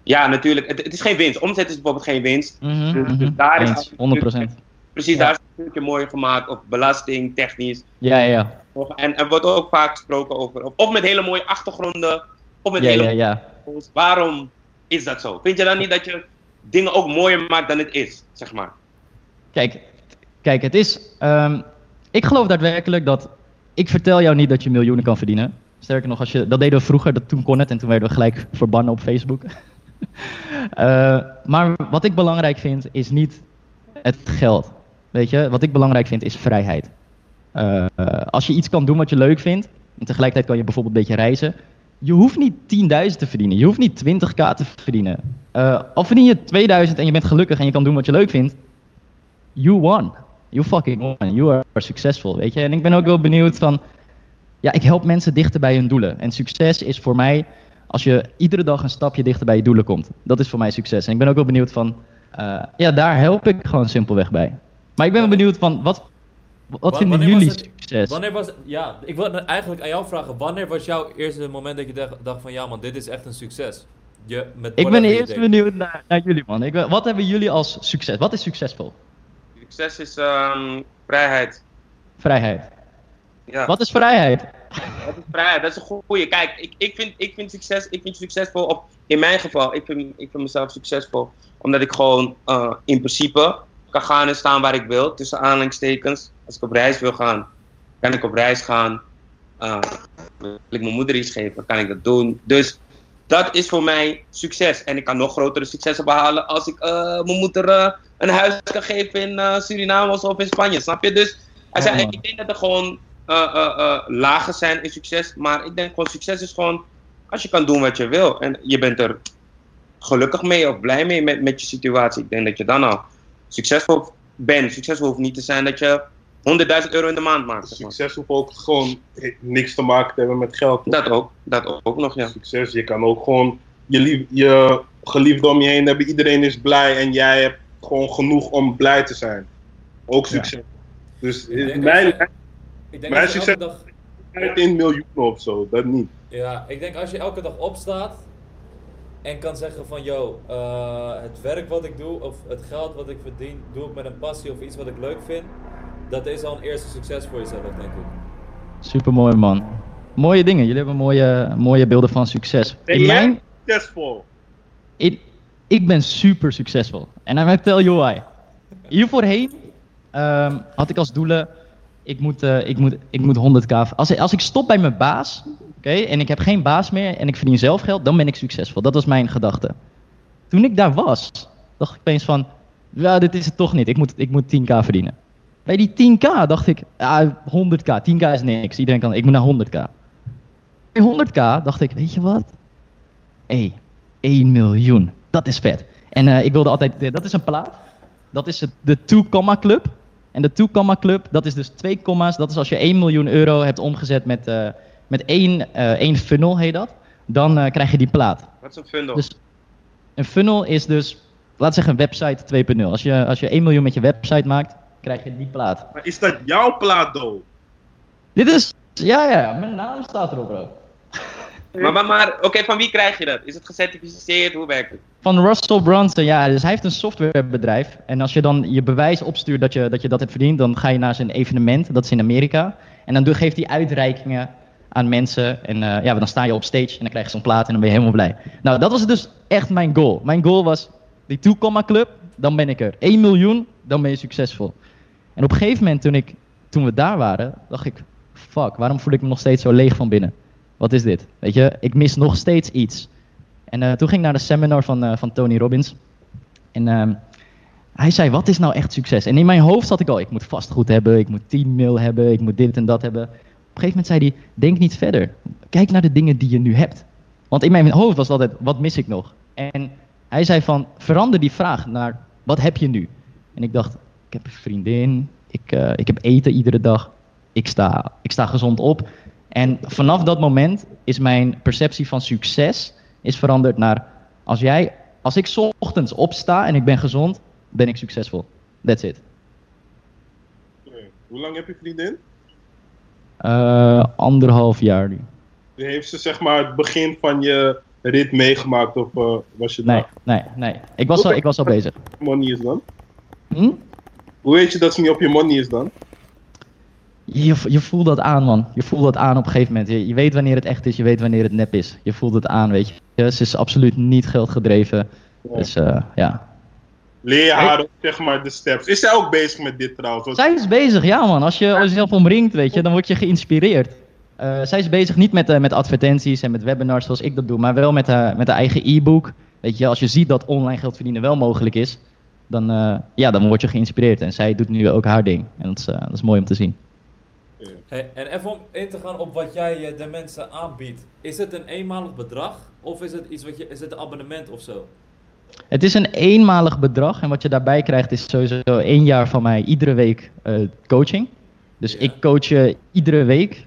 ja natuurlijk, het, het, is geen winst. Omzet is bijvoorbeeld geen winst. Mm -hmm, dus, mm dus daar is Eens, 100%. Precies, Ja. daar is het een stukje mooier gemaakt, of belasting, technisch. Ja, ja, En er wordt ook vaak gesproken over, of, of met hele mooie achtergronden, of met ja, hele ja, ja. Waarom is dat zo? Vind je dan niet dat je dingen ook mooier maakt dan het is, zeg maar? Kijk, kijk, het is. ehm, ik geloof daadwerkelijk dat. Ik vertel jou niet dat je miljoenen kan verdienen. Sterker nog, als je, dat deden we vroeger, dat, toen kon het en toen werden we gelijk verbannen op Facebook. Eh, maar wat ik belangrijk vind, is niet het geld. Weet je, wat ik belangrijk vind, is vrijheid. Eh, als je iets kan doen wat je leuk vindt, en tegelijkertijd kan je bijvoorbeeld een beetje reizen. Je hoeft niet 10.000 te verdienen, je hoeft niet 20k te verdienen. Eh, al verdien je 2000 en je bent gelukkig en je kan doen wat je leuk vindt, you won. You fucking won. You are successful, weet je. En ik ben ook wel benieuwd van... Ja, ik help mensen dichter bij hun doelen. En succes is voor mij als je iedere dag een stapje dichter bij je doelen komt. Dat is voor mij succes. En ik ben ook wel benieuwd van... eh, ja, daar help ik gewoon simpelweg bij. Maar ik ben wel benieuwd van... Wat, wat Wa- vinden jullie het- succes? Wanneer was, ja, ik wil eigenlijk aan jou vragen, wanneer was jouw eerste moment dat je dacht, dacht van ja man, dit is echt een succes? Je, met Ik ben eerst benieuwd naar, naar jullie, man. Ik ben- wat hebben jullie als succes? Wat is succesvol? Succes is ehm, vrijheid. Vrijheid. Ja. Wat is vrijheid? Dat is vrijheid, dat is een goeie. Kijk, ik, ik, vind, ik vind succes, ik vind succesvol, op, in mijn geval, ik vind, ik vind mezelf succesvol. Omdat ik gewoon eh, in principe kan gaan en staan waar ik wil, tussen aanhalingstekens. Als ik op reis wil gaan, kan ik op reis gaan. Eh, wil ik mijn moeder iets geven, kan ik dat doen. Dus dat is voor mij succes. En ik kan nog grotere successen behalen als ik eh, mijn moeder eh, een huis kan geven in eh, Suriname of in Spanje, snap je? Dus zijn, Ja, man. ik denk dat er gewoon lagen zijn in succes. Maar ik denk gewoon, succes is gewoon als je kan doen wat je wil en je bent er gelukkig mee of blij mee met, met je situatie, ik denk dat je dan al succesvol bent. Succesvol hoeft niet te zijn dat je 100.000 euro in de maand maakt. zeg maar. Succes hoeft ook gewoon niks te maken te hebben met geld. Dat ook, dat ook nog, ja. Succes, je kan ook gewoon je, lief, je geliefde om je heen hebben. Iedereen is blij en jij hebt gewoon genoeg om blij te zijn. Ook succes. Dus Ik denk mijn Ik denk Mijn als je elke succes- dag... in miljoenen of zo, dat niet. Ja, ik denk als je elke dag opstaat en kan zeggen van, yo, eh, het werk wat ik doe of het geld wat ik verdien, doe ik met een passie of iets wat ik leuk vind. Dat is al een eerste succes voor jezelf, denk ik. Super mooi man. Mooie dingen. Jullie hebben mooie, mooie beelden van succes. Ben In jij mijn, succesvol? in, ik ben super succesvol. En I'm gonna tell you why. Hier voorheen ehm, had ik als doelen, ik moet, eh, ik moet, ik moet 100k. Als, als ik stop bij mijn baas, oké, en ik heb geen baas meer en ik verdien zelf geld, dan ben ik succesvol. Dat was mijn gedachte. Toen ik daar was, dacht ik opeens van, ja, dit is het toch niet. Ik moet, ik moet 10k verdienen. Bij die 10k dacht ik, ah, 100k, 10k is niks. Iedereen kan, ik moet naar 100k. Bij 100k dacht ik, weet je wat? Hé, 1 miljoen. Dat is vet. En eh, ik wilde altijd, eh, dat is een plaat. Dat is het, de 2 Comma Club. En de 2 Comma Club, dat is dus twee comma's. Dat is als je 1 miljoen euro hebt omgezet met, eh, met één, één funnel, heet dat. Dan krijg je die plaat. Wat is een fundel? Dus een funnel is dus, laat zeggen, een website 2.0. Als je, als je 1 miljoen met je website maakt, krijg je die plaat. Maar is dat jouw plaat, though? Dit is, ja, ja, ja, mijn naam staat erop, bro. Maar, maar, maar oké, van wie krijg je dat? Is het gecertificeerd? Hoe werkt het? Van Russell Brunson, ja, dus hij heeft een softwarebedrijf. En als je dan je bewijs opstuurt dat je dat, je dat hebt verdiend, dan ga je naar zijn evenement, dat is in Amerika. En dan doe- geeft hij uitreikingen aan mensen. En eh, ja, dan sta je op stage en dan krijg je zo'n plaat en dan ben je helemaal blij. Nou, dat was dus echt mijn goal. Mijn goal was die 2 Club, dan ben ik er. 1 miljoen, dan ben je succesvol. En op een gegeven moment, toen, ik, toen we daar waren, dacht ik, fuck, waarom voel ik me nog steeds zo leeg van binnen? Wat is dit? Weet je, ik mis nog steeds iets. En eh, toen ging ik naar de seminar van, eh, van Tony Robbins. En ehm, hij zei, wat is nou echt succes? En in mijn hoofd zat ik al, ik moet vastgoed hebben, ik moet 10 mil hebben, ik moet dit en dat hebben. Op een gegeven moment zei hij, denk niet verder. Kijk naar de dingen die je nu hebt. Want in mijn hoofd was altijd, wat mis ik nog? En hij zei van, verander die vraag naar, wat heb je nu? En ik dacht, heb een vriendin, ik, eh, ik heb eten iedere dag, ik sta, ik sta gezond op. En vanaf dat moment is mijn perceptie van succes is veranderd naar, als jij, als ik 's ochtends opsta en ik ben gezond, ben ik succesvol. That's it. Hoe lang heb je vriendin? Eh, anderhalf jaar nu. Heeft ze zeg maar het begin van je rit meegemaakt of eh, was je Nee, daar? nee, nee. Ik was al, ik was al bezig. money is dan? Hm? Hoe weet je dat ze niet op je money is dan? Je, je voelt dat aan, man. Je voelt dat aan op een gegeven moment. Je, je weet wanneer het echt is, je weet wanneer het nep is. Je voelt het aan, weet je. Ze is absoluut niet geldgedreven. Ja. Dus eh, ja. Leer je haar ook, zeg maar de steps. Is zij ook bezig met dit trouwens? Want- Zij is bezig, ja man. Als je als je jezelf omringt, weet je, dan word je geïnspireerd. Eh, zij is bezig niet met, eh, met advertenties en met webinars zoals ik dat doe, maar wel met, haar met haar eigen e-book. Weet je, als je ziet dat online geld verdienen wel mogelijk is, dan, eh, ja, dan word je geïnspireerd. En zij doet nu ook haar ding. En dat is, eh, dat is mooi om te zien. Hey, en even om in te gaan op wat jij eh, de mensen aanbiedt. Is het een eenmalig bedrag? Of is het iets wat je, is het een abonnement of zo? Het is een eenmalig bedrag en wat je daarbij krijgt is sowieso één jaar van mij iedere week coaching. Dus Ja. ik coach je iedere week.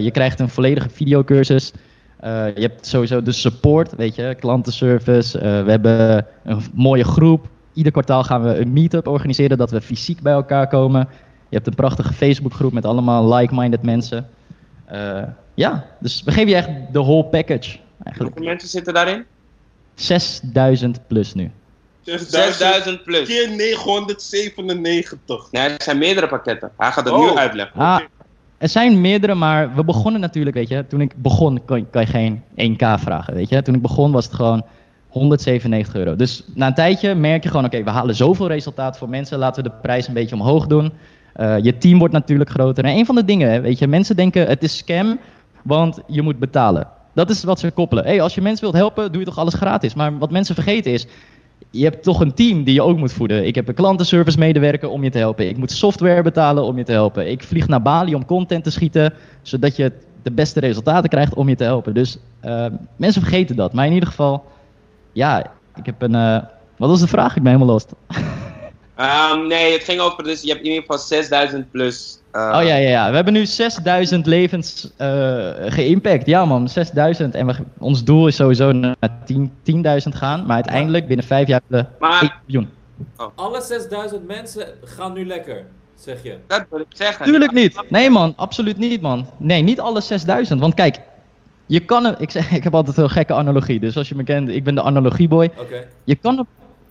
Je krijgt een volledige videocursus. Eh, je hebt sowieso de support, weet je, klantenservice. We hebben een mooie groep. Ieder kwartaal gaan we een meetup organiseren dat we fysiek bij elkaar komen. Je hebt een prachtige Facebookgroep met allemaal like-minded mensen. Eh, ja, dus we geven je echt de whole package eigenlijk. Hoeveel mensen zitten daarin? 6000 plus nu. 6000 plus. keer 997. Nee, het zijn meerdere pakketten. Hij gaat het Oh. nu uitleggen. Ah, er zijn meerdere, maar we begonnen natuurlijk, weet je. Toen ik begon, kan, kan je geen 1k vragen, weet je. Toen ik begon was het gewoon 197 euro. Dus na een tijdje merk je gewoon, oké, we halen zoveel resultaat voor mensen. Laten we de prijs een beetje omhoog doen. Eh, je team wordt natuurlijk groter. En een van de dingen, weet je, mensen denken het is scam, want je moet betalen. Dat is wat ze koppelen. Hey, als je mensen wilt helpen, doe je toch alles gratis. Maar wat mensen vergeten is, je hebt toch een team die je ook moet voeden. Ik heb een klantenservice medewerker om je te helpen. Ik moet software betalen om je te helpen. Ik vlieg naar Bali om content te schieten, zodat je de beste resultaten krijgt om je te helpen. Dus Eh, mensen vergeten dat. Maar in ieder geval, ja, ik heb een... eh, wat was de vraag? Ik ben helemaal lost. Ehm, nee, het ging over, dus je hebt in ieder geval 6000 plus. eh, Oh ja, ja, ja. We hebben nu 6000 levens eh geïmpact. Ja man, 6000. En we, ons doel is sowieso naar 10 10.000 gaan. Maar uiteindelijk binnen 5 jaar willen we Maar- 1 miljoen. Alle 6000 mensen gaan nu lekker, zeg je. Dat wil ik zeggen. Tuurlijk niet. Nee man, absoluut niet man. Nee, niet alle 6000. Want kijk, je kan een, ik, zeg, ik heb altijd een gekke analogie. Dus als je me kent, ik ben de analogieboy. Oké. Je kan, een,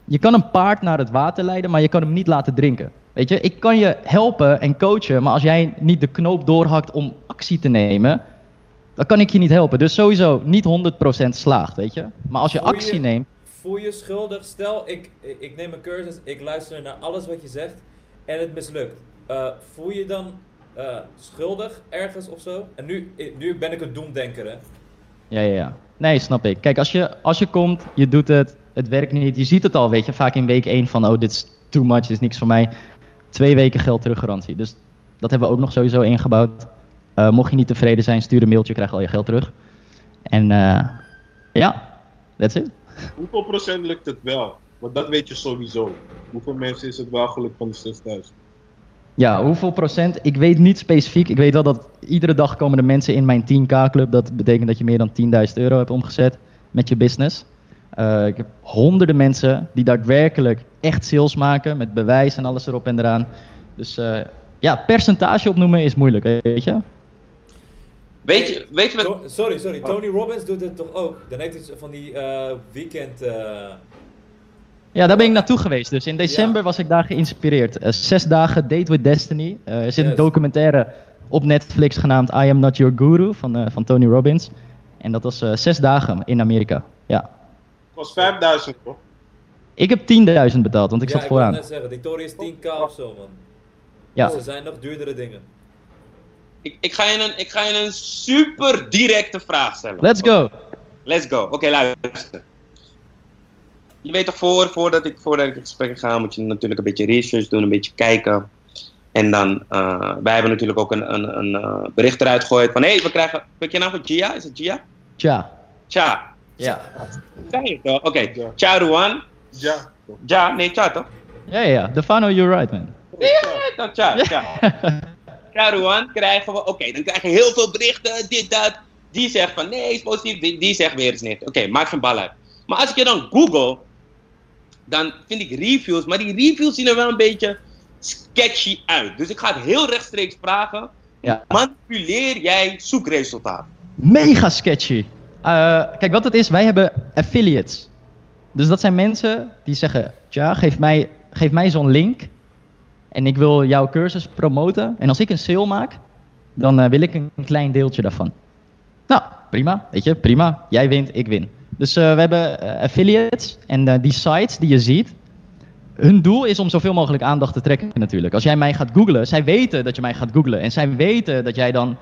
je kan een paard naar het water leiden, maar je kan hem niet laten drinken. Weet je, ik kan je helpen en coachen, maar als jij niet de knoop doorhakt om actie te nemen, dan kan ik je niet helpen. Dus sowieso niet 100% slaagt, weet je. Maar als je Voel je- actie neemt, Voel je schuldig? Stel, ik, ik, ik neem een cursus, ik luister naar alles wat je zegt en het mislukt. Eh, voel je dan eh, schuldig ergens of zo? En nu, nu ben ik een doemdenker, hè? Ja, ja, ja. Nee, snap ik. Kijk, als je, als je komt, je doet het, het werkt niet. Je ziet het al, weet je, vaak in week 1 van, oh, dit is too much, dit is niks voor mij. Twee weken geld teruggarantie. Dus dat hebben we ook nog sowieso ingebouwd. Eh, mocht je niet tevreden zijn, stuur een mailtje, krijg al je geld terug. En eh, ja, that's it. Hoeveel procent lukt het wel? Want dat weet je sowieso. Hoeveel mensen is het wel gelukt van de 6000? Ja, hoeveel procent? Ik weet niet specifiek. Ik weet wel dat iedere dag komen er mensen in mijn 10k-club. Dat betekent dat je meer dan 10.000 euro hebt omgezet met je business. Eh, ik heb honderden mensen die daadwerkelijk echt sales maken met bewijs en alles erop en eraan. Dus eh, ja, percentage opnoemen is moeilijk, weet je? Weet je, weet je wat? Sorry, sorry. Tony Robbins doet het toch ook? Dan heeft hij van die eh, weekend... Ja, daar ben ik naartoe geweest. Dus in december was ik daar geïnspireerd. Eh, zes dagen Date with Destiny. Eh, er zit een documentaire op Netflix genaamd I Am Not Your Guru van, eh, van Tony Robbins. En dat was eh, zes dagen in Amerika. Ja. Het was 5000 toch? Ik heb 10.000 betaald, want ik ja, zat ik wou vooraan. net zeggen, die Tory is 10k of zo, man. Ja. Er zijn nog duurdere dingen. Ik, ik, ga je een, ik ga je een super directe vraag stellen. Let's go. Let's go. Oké, luister. Je weet toch voor, voordat ik, voordat ik in gesprek ga, moet je natuurlijk een beetje research doen, een beetje kijken. En dan, eh, wij hebben natuurlijk ook een, een, een eh, bericht eruit gegooid van, hé, hey, we krijgen, weet je nou van Gia? Is het Gia? Tja. Cha. Ja. Je toch? Oké, Ja. Cha Ruan. Ja. Ja, nee, Cha toch? Ja, ja. Defano, you're right, man. Nee, ja, toch, Cha, Cha. Cha Ruan krijgen we, oké, dan krijg je heel veel berichten, dit, dat. Die zegt van, nee, is positief, die, die zegt weer eens niet. Oké, maakt geen bal uit. Maar als ik je dan google, dan vind ik reviews, maar die reviews zien er wel een beetje sketchy uit. Dus ik ga het heel rechtstreeks vragen. Ja. Manipuleer jij zoekresultaten? Mega sketchy. Eh, kijk, wat het is, wij hebben affiliates. Dus dat zijn mensen die zeggen, tja, geef mij, geef mij zo'n link. En ik wil jouw cursus promoten. En als ik een sale maak, dan eh, wil ik een klein deeltje daarvan. Nou, prima. Weet je, prima. Jij wint, ik win. Dus eh, we hebben eh, affiliates. En eh, die sites die je ziet, hun doel is om zoveel mogelijk aandacht te trekken natuurlijk. Als jij mij gaat googlen, zij weten dat je mij gaat googlen. En zij weten dat jij dan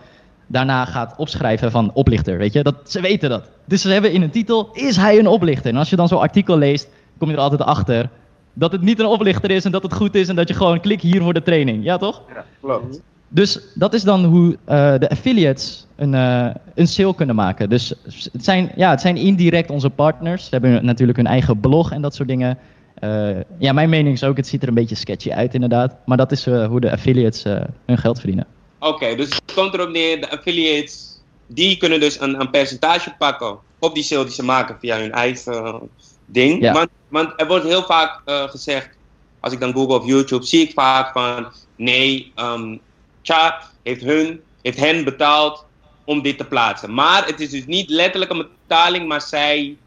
daarna gaat opschrijven van oplichter, weet je. Dat, ze weten dat. Dus ze hebben in een titel, is hij een oplichter? En als je dan zo'n artikel leest, kom je er altijd achter dat het niet een oplichter is en dat het goed is en dat je gewoon klik hier voor de training. Ja, toch? Klopt. Dus dat is dan hoe eh, de affiliates een, eh, een sale kunnen maken. Dus het zijn, ja, het zijn indirect onze partners. Ze hebben natuurlijk hun eigen blog en dat soort dingen. Eh, ja, mijn mening is ook, het ziet er een beetje sketchy uit inderdaad. Maar dat is hoe de affiliates hun geld verdienen. Oké, dus het komt erop neer, de affiliates, die kunnen dus een, een percentage pakken op die sale die ze maken via hun eigen ding. Ja. Want, want er wordt heel vaak gezegd, als ik dan google op YouTube, zie ik vaak van, nee, ehm Cha heeft, hun, heeft hen betaald om dit te plaatsen. Maar het is dus niet letterlijk een betaling, maar zij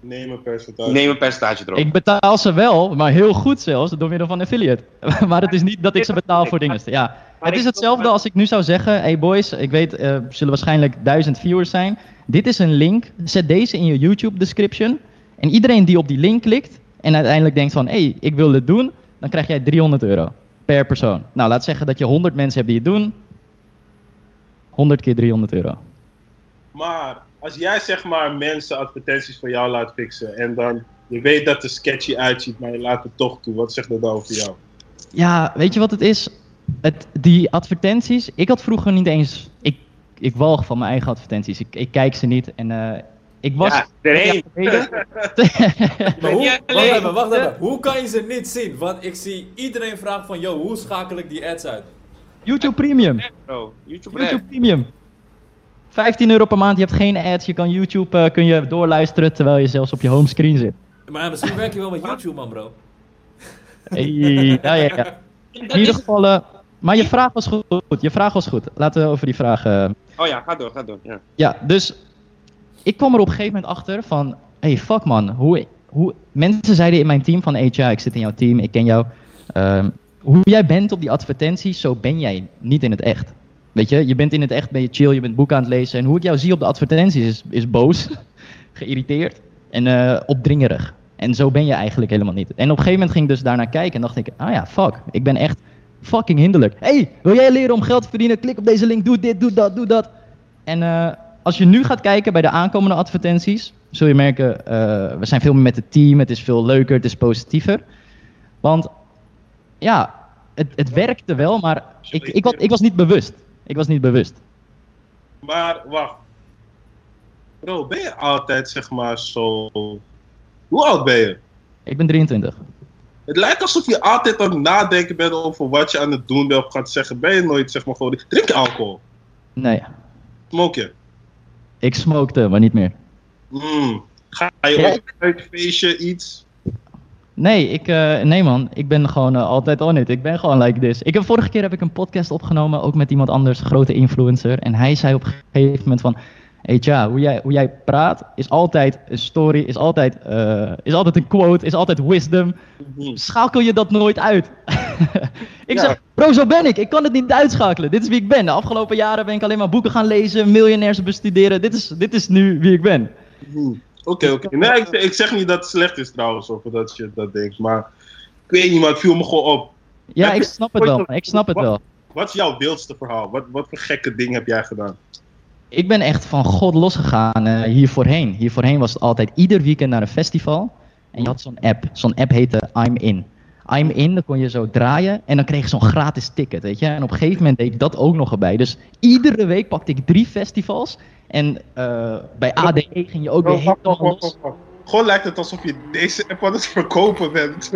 Neem een percentage. een percentage erop. Ik betaal ze wel, maar heel goed zelfs, door middel van affiliate. maar het is niet dat ik ze betaal voor dingen. Ja, het is hetzelfde als ik nu zou zeggen, hey boys, ik weet, er zullen waarschijnlijk duizend viewers zijn. Dit is een link, zet deze in je YouTube description. En iedereen die op die link klikt en uiteindelijk denkt van, hey, ik wil dit doen, dan krijg jij 300 euro per persoon. Nou, laat zeggen dat je 100 mensen hebt die het doen. 100 keer 300 euro. Maar als jij zeg maar mensen advertenties voor jou laat fixen en dan je weet dat het er sketchy uitziet, maar je laat het toch toe, wat zegt dat dan over jou? Ja, weet je wat het is? Het, die advertenties, ik had vroeger niet eens. Ik ik walg van mijn eigen advertenties. Ik, ik kijk ze niet en eh, ik was... Ja, erheen. Maar hoe, wacht even, wacht even. Hoe kan je ze niet zien? Want ik zie iedereen vragen van, yo, hoe schakel ik die ads uit? YouTube Premium. Bro, YouTube. Premium. 15 euro per maand, je hebt geen ads, je kan YouTube eh, kun je doorluisteren terwijl je zelfs op je homescreen zit. Maar ja, misschien werk je wel met YouTube, man, bro. Hey, ja, ja, ja. In ieder geval, eh, maar je vraag was goed. Je vraag was goed. Laten we over die vraag. eh, Oh ja, ga door, ga door. Ja. Ja, dus ik kwam er op een gegeven moment achter van, hey fuck man, hoe, hoe, mensen zeiden in mijn team van, hey ik zit in jouw team, ik ken jou. Ehm, hoe jij bent op die advertenties, zo ben jij niet in het echt. Weet je, je bent in het echt, ben je chill, je bent boeken aan het lezen. En hoe ik jou zie op de advertenties is, is boos, geïrriteerd en eh, opdringerig. En zo ben je eigenlijk helemaal niet. En op een gegeven moment ging ik dus daarnaar kijken en dacht ik, ah ja, fuck, ik ben echt fucking hinderlijk. hey, wil jij leren om geld te verdienen? Klik op deze link, doe dit, doe dat, doe dat. En eh, als je nu gaat kijken bij de aankomende advertenties, zul je merken, eh, we zijn veel meer met het team, het is veel leuker, het is positiever. Want ja, het, het werkte wel, maar ik, ik, was, ik was niet bewust. Ik was niet bewust. Maar wacht. Bro, ben je altijd zeg maar zo. Hoe oud ben je? Ik ben 23. Het lijkt alsof je altijd aan het nadenken bent over wat je aan het doen bent of gaat zeggen. Ben je nooit zeg maar gewoon. Drink je alcohol? Nee, Smoke je? Ik smokte, maar niet meer. Mm. Ga je Ja. ooit uit feestje iets? Nee, ik, eh, nee man, ik ben gewoon eh, altijd on it. Ik ben gewoon like this. Ik heb, vorige keer heb ik een podcast opgenomen, ook met iemand anders, grote influencer. En hij zei op een gegeven moment van, hey tja, hoe jij, hoe jij praat is altijd een story, is altijd, eh, is altijd een quote, is altijd wisdom. Mhm. Schakel je dat nooit uit? ik Ja. zeg, bro, zo ben ik. Ik kan het niet uitschakelen. Dit is wie ik ben. De afgelopen jaren ben ik alleen maar boeken gaan lezen, miljonairs bestuderen. Dit is, dit is nu wie ik ben. Mhm. Oké, oké. Nee, ik, ik zeg niet dat het slecht is trouwens, of dat je dat denkt. Maar ik weet niet, maar het viel me gewoon op. Ja, Heb ik je snap het wel. Ik snap het wat- wel. Wat is jouw wildste verhaal? Wat, wat voor gekke ding heb jij gedaan? Ik ben echt van God losgegaan eh hier voorheen. Hier voorheen was het altijd ieder weekend naar een festival. En je had zo'n app. Zo'n app heette I'm In. I'm In, dan kon je zo draaien en dan kreeg je zo'n gratis ticket, weet je. En op een gegeven moment deed ik dat ook nog erbij. Dus iedere week pakte ik drie festivals. En eh, bij ADE ging je ook weer Oh, helemaal los. wacht, wacht. Gewoon lijkt het alsof je deze app aan het verkopen bent.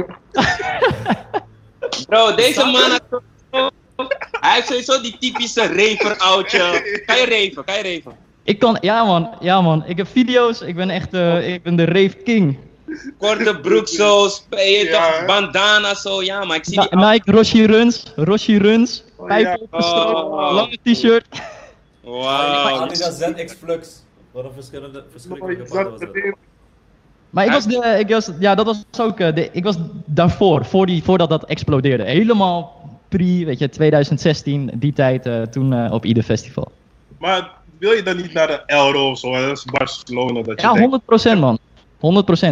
Bro, deze man had zo- Hij heeft sowieso die typische raver-oudje. Kan je raven, kan je raven? Ik kan, ja man, ja man. Ik heb video's, ik ben echt, eh, ik ben de rave king. Korte broek zo, sp- je Ja, toch, bandana zo, ja, maar ik zie die... Na- Nike Roshi Runs, Roshi Runs, Oh, Oh. lange t-shirt. Wauw. Adidas ZX Flux. Wat een verschillende, was dat. Maar ik was, de, ik was, ja, dat was ook, eh, de, ik was daarvoor, voor die, voordat dat explodeerde. Helemaal pre, weet je, 2016, die tijd, eh, toen eh, op ieder festival. Maar wil je dan niet naar de Elro of zo? Dat is Barcelona. Dat je Ja, denkt, 100% man. 100%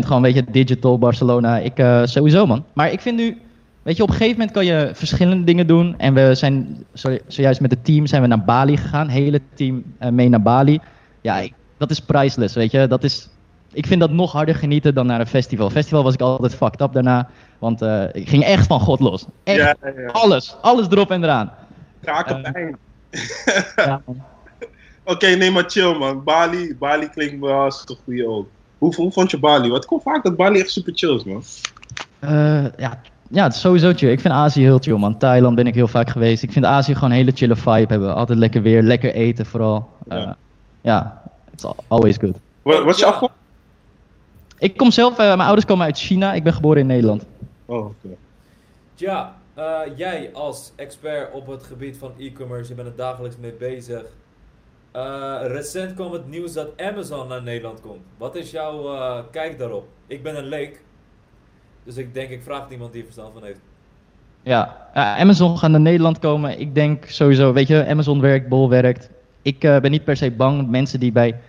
gewoon, weet je, digital, Barcelona, ik eh, sowieso man. Maar ik vind nu, weet je, op een gegeven moment kan je verschillende dingen doen. En we zijn, sorry, zojuist met het team zijn we naar Bali gegaan, hele team eh, mee naar Bali. Ja, ik- dat is priceless, weet je, dat is... Ik vind dat nog harder genieten dan naar een festival. Festival was ik altijd fucked up daarna. Want eh, ik ging echt van God los. Echt Ja, alles. Alles erop en eraan. Krakenpijn. Ja, man. Oké, nee, maar chill man. Bali, Bali klinkt wel als een goede ook. Hoe, hoe vond je Bali? Want ik hoor vaak dat Bali echt super chill is, man. Eh, ja, ja, het is sowieso chill. Ik vind Azië heel chill, man. Thailand ben ik heel vaak geweest. Ik vind Azië gewoon een hele chille vibe hebben. Altijd lekker weer, lekker eten vooral. Eh, Ja. ja, it's al- always good. Wat, wat is je afkomst? Ik kom zelf, eh, mijn ouders komen uit China. Ik ben geboren in Nederland. Oh, oké. Ja, eh, jij als expert op het gebied van e-commerce, je bent er dagelijks mee bezig. Eh, recent kwam het nieuws dat Amazon naar Nederland komt. Wat is jouw eh, kijk daarop? Ik ben een leek, dus ik denk ik vraag iemand die er verstand van heeft. Ja, ja, Amazon gaat naar Nederland komen. Ik denk sowieso, weet je, Amazon werkt, Bol werkt. Ik eh, ben niet per se bang. Mensen die bij.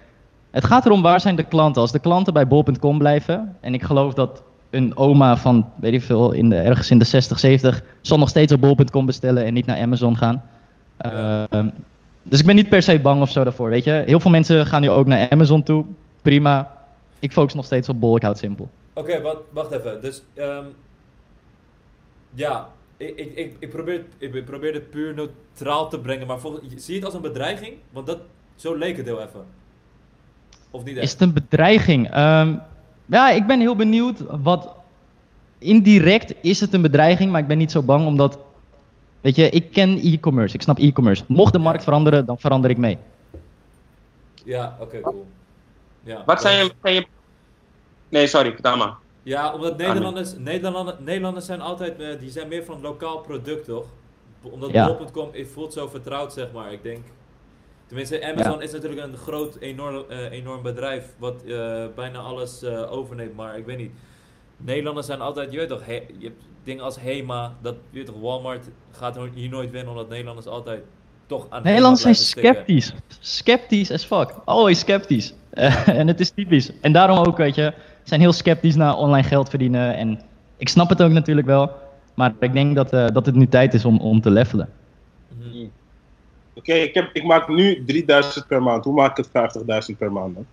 Het gaat erom waar zijn de klanten. Als de klanten bij bol.com blijven. En ik geloof dat een oma van, weet ik veel, in de, ergens in de 60, 70. zal nog steeds op bol.com bestellen en niet naar Amazon gaan. Ehm, dus ik ben niet per se bang of zo daarvoor. Weet je, heel veel mensen gaan nu ook naar Amazon toe. Prima. Ik focus nog steeds op bol. Ik houd het simpel. Oké, wat, wacht even. Dus, ehm, ja, ik, ik, ik, ik, probeer, ik, probeer het puur neutraal te brengen, maar volgens, zie je het als een bedreiging? Want dat, zo leek het heel even. Of niet Is echt? het een bedreiging? Ehm, ja, ik ben heel benieuwd wat. Indirect is het een bedreiging, maar ik ben niet zo bang omdat. Weet je, ik ken e-commerce, ik snap e-commerce. Mocht de markt veranderen, dan verander ik mee. Ja, oké, cool. Ja, Wat zijn je, zijn je... Nee, sorry, maar. Ja, omdat Nederlanders, Nederlanders, Nederlanders zijn altijd, eh, die zijn meer van lokaal product, toch? Omdat Ja. bol.com het voelt zo vertrouwd, zeg maar. Ik denk, tenminste, Amazon is natuurlijk een groot, enorm, eh, enorm bedrijf wat eh, bijna alles eh, overneemt. Maar ik weet niet, Nederlanders zijn altijd, je weet toch, he- je hebt dingen als Hema, dat, je weet toch, Walmart gaat hier nooit winnen, omdat Nederlanders altijd toch aan Nederlanders zijn sceptisch. Sceptisch as fuck. Always sceptisch. En het is typisch. En daarom ook, weet je, zijn heel sceptisch naar online geld verdienen. En ik snap het ook natuurlijk wel. Maar ik denk dat, eh, dat het nu tijd is om, om te levelen. Mhm. Oké, ik ik, ik maak nu 3000 per maand. Hoe maak ik het 50.000 per maand dan?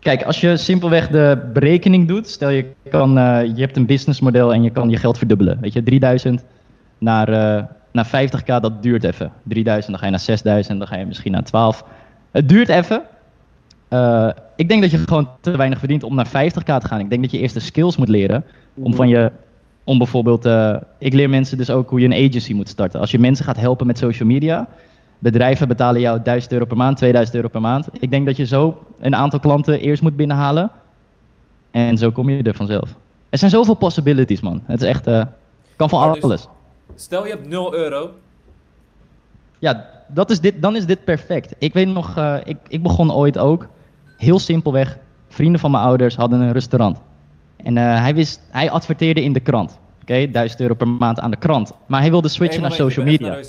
Kijk, als je simpelweg de berekening doet, stel je kan, eh, je hebt een businessmodel en je kan je geld verdubbelen. Weet je, 3000 naar, eh, naar 50k, dat duurt even. 3000, dan ga je naar 6000, dan ga je misschien naar 12. Het duurt even. Eh, ik denk dat je gewoon te weinig verdient om naar 50k te gaan. Ik denk dat je eerst de skills moet leren om van je, om bijvoorbeeld, ik leer mensen dus ook hoe je een agency moet starten. Als je mensen gaat helpen met social media, bedrijven betalen jou 1000 euro per maand, 2000 euro per maand. Ik denk dat je zo een aantal klanten eerst moet binnenhalen. En zo kom je er vanzelf. Er zijn zoveel possibilities, man. Het is echt, eh, kan van Maar dus- alles. Stel je hebt 0 euro, Ja, dat is dit, dan is dit perfect. Ik weet nog, eh, ik, ik begon ooit ook, heel simpelweg, vrienden van mijn ouders hadden een restaurant. En eh, hij, wist, hij adverteerde in de krant. Oké, 1000 euro per maand aan de krant. Maar hij wilde switchen naar social media.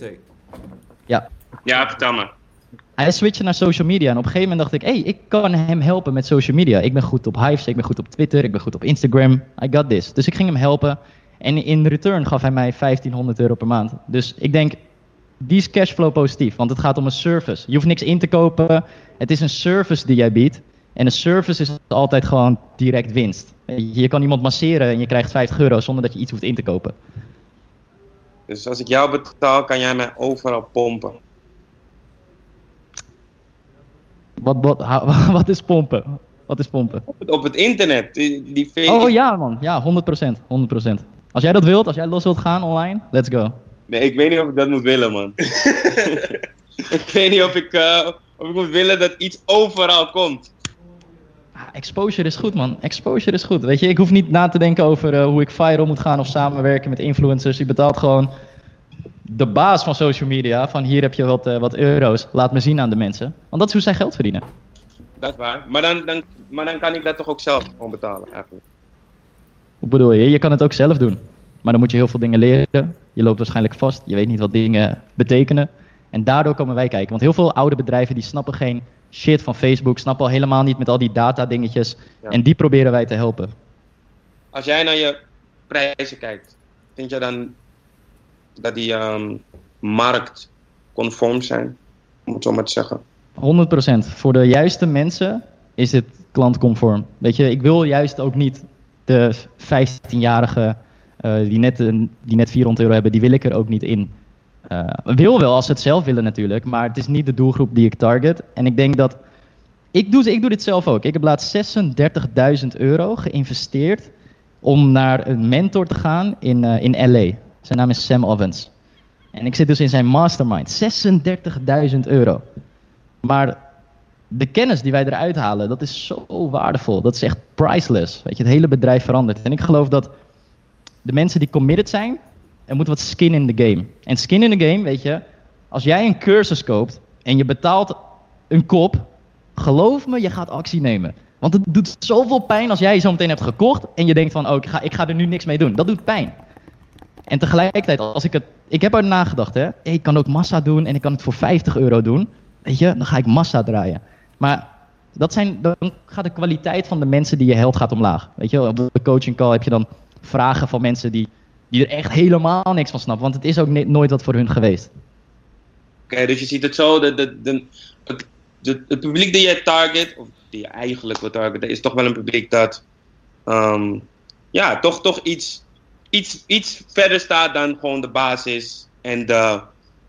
Ja, Ja, vertel maar. Hij switchte naar social media en op een gegeven moment dacht ik, hé, hey, ik kan hem helpen met social media. Ik ben goed op Hives, ik ben goed op Twitter, ik ben goed op Instagram. I got this. Dus ik ging hem helpen en in return gaf hij mij 1500 euro per maand. Dus ik denk, die is cashflow positief, want het gaat om een service. Je hoeft niks in te kopen, het is een service die jij biedt. En een service is altijd gewoon direct winst. Je kan iemand masseren en je krijgt 50 euro zonder dat je iets hoeft in te kopen. Dus als ik jou betaal, kan jij mij overal pompen. Wat, wat, wat is pompen? Wat is pompen? Op het, op het internet. Die, die Oh ja, man. Ja, 100%. 100%. Als jij dat wilt, als jij los wilt gaan online, let's go. Nee, ik weet niet of ik dat moet willen, man. ik weet niet of ik, eh, of ik moet willen dat iets overal komt. Ah, Exposure is goed, man. Exposure is goed. Weet je, ik hoef niet na te denken over eh, hoe ik viral moet gaan of samenwerken met influencers. Je betaalt gewoon de baas van social media. Van hier heb je wat, eh, wat euro's. Laat me zien aan de mensen. Want dat is hoe zij geld verdienen. Dat is waar. Maar dan, dan, maar dan kan ik dat toch ook zelf gewoon betalen, eigenlijk. Hoe bedoel je? Je kan het ook zelf doen. Maar dan moet je heel veel dingen leren. Je loopt waarschijnlijk vast. Je weet niet wat dingen betekenen. En daardoor komen wij kijken. Want heel veel oude bedrijven die snappen geen shit van Facebook. Snappen al helemaal niet met al die data dingetjes. Ja. En die proberen wij te helpen. Als jij naar je prijzen kijkt, vind jij dan dat die ehm marktconform zijn? Om het zo maar te zeggen. 100%. Voor de juiste mensen is het klantconform. Weet je, ik wil juist ook niet de 15-jarige eh, die, net die net 400 euro hebben, die wil ik er ook niet in. Eh, wil wel als ze het zelf willen natuurlijk, maar het is niet de doelgroep die ik target. En ik denk dat. Ik doe, ik doe dit zelf ook. Ik heb laatst 36.000 euro geïnvesteerd om naar een mentor te gaan in, eh, in LA. Zijn naam is Sam Ovens. En ik zit dus in zijn mastermind. 36.000 euro. Maar de kennis die wij eruit halen, dat is zo waardevol. Dat is echt priceless. Weet je, het hele bedrijf verandert. En ik geloof dat de mensen die committed zijn, er moet wat skin in the game. En skin in the game, weet je, als jij een cursus koopt en je betaalt een kop, geloof me, je gaat actie nemen. Want het doet zoveel pijn als jij zo meteen hebt gekocht en je denkt van, oh, ik ga, ik ga er nu niks mee doen. Dat doet pijn. En tegelijkertijd, als ik het. Ik heb er nagedacht, hè. Ik kan ook massa doen en ik kan het voor 50 euro doen. Weet je, dan ga ik massa draaien. Maar dat zijn, dan gaat de kwaliteit van de mensen die je helpt gaat omlaag. Weet je, op de coaching call heb je dan vragen van mensen die, die er echt helemaal niks van snappen. Want het is ook nooit wat voor hun geweest. Oké, dus je ziet het zo, de, de, de- het publiek die jij target, of die je eigenlijk wil targeten, is toch wel een publiek dat, ehm, ja, toch, toch iets iets, iets verder staat dan gewoon de basis en de,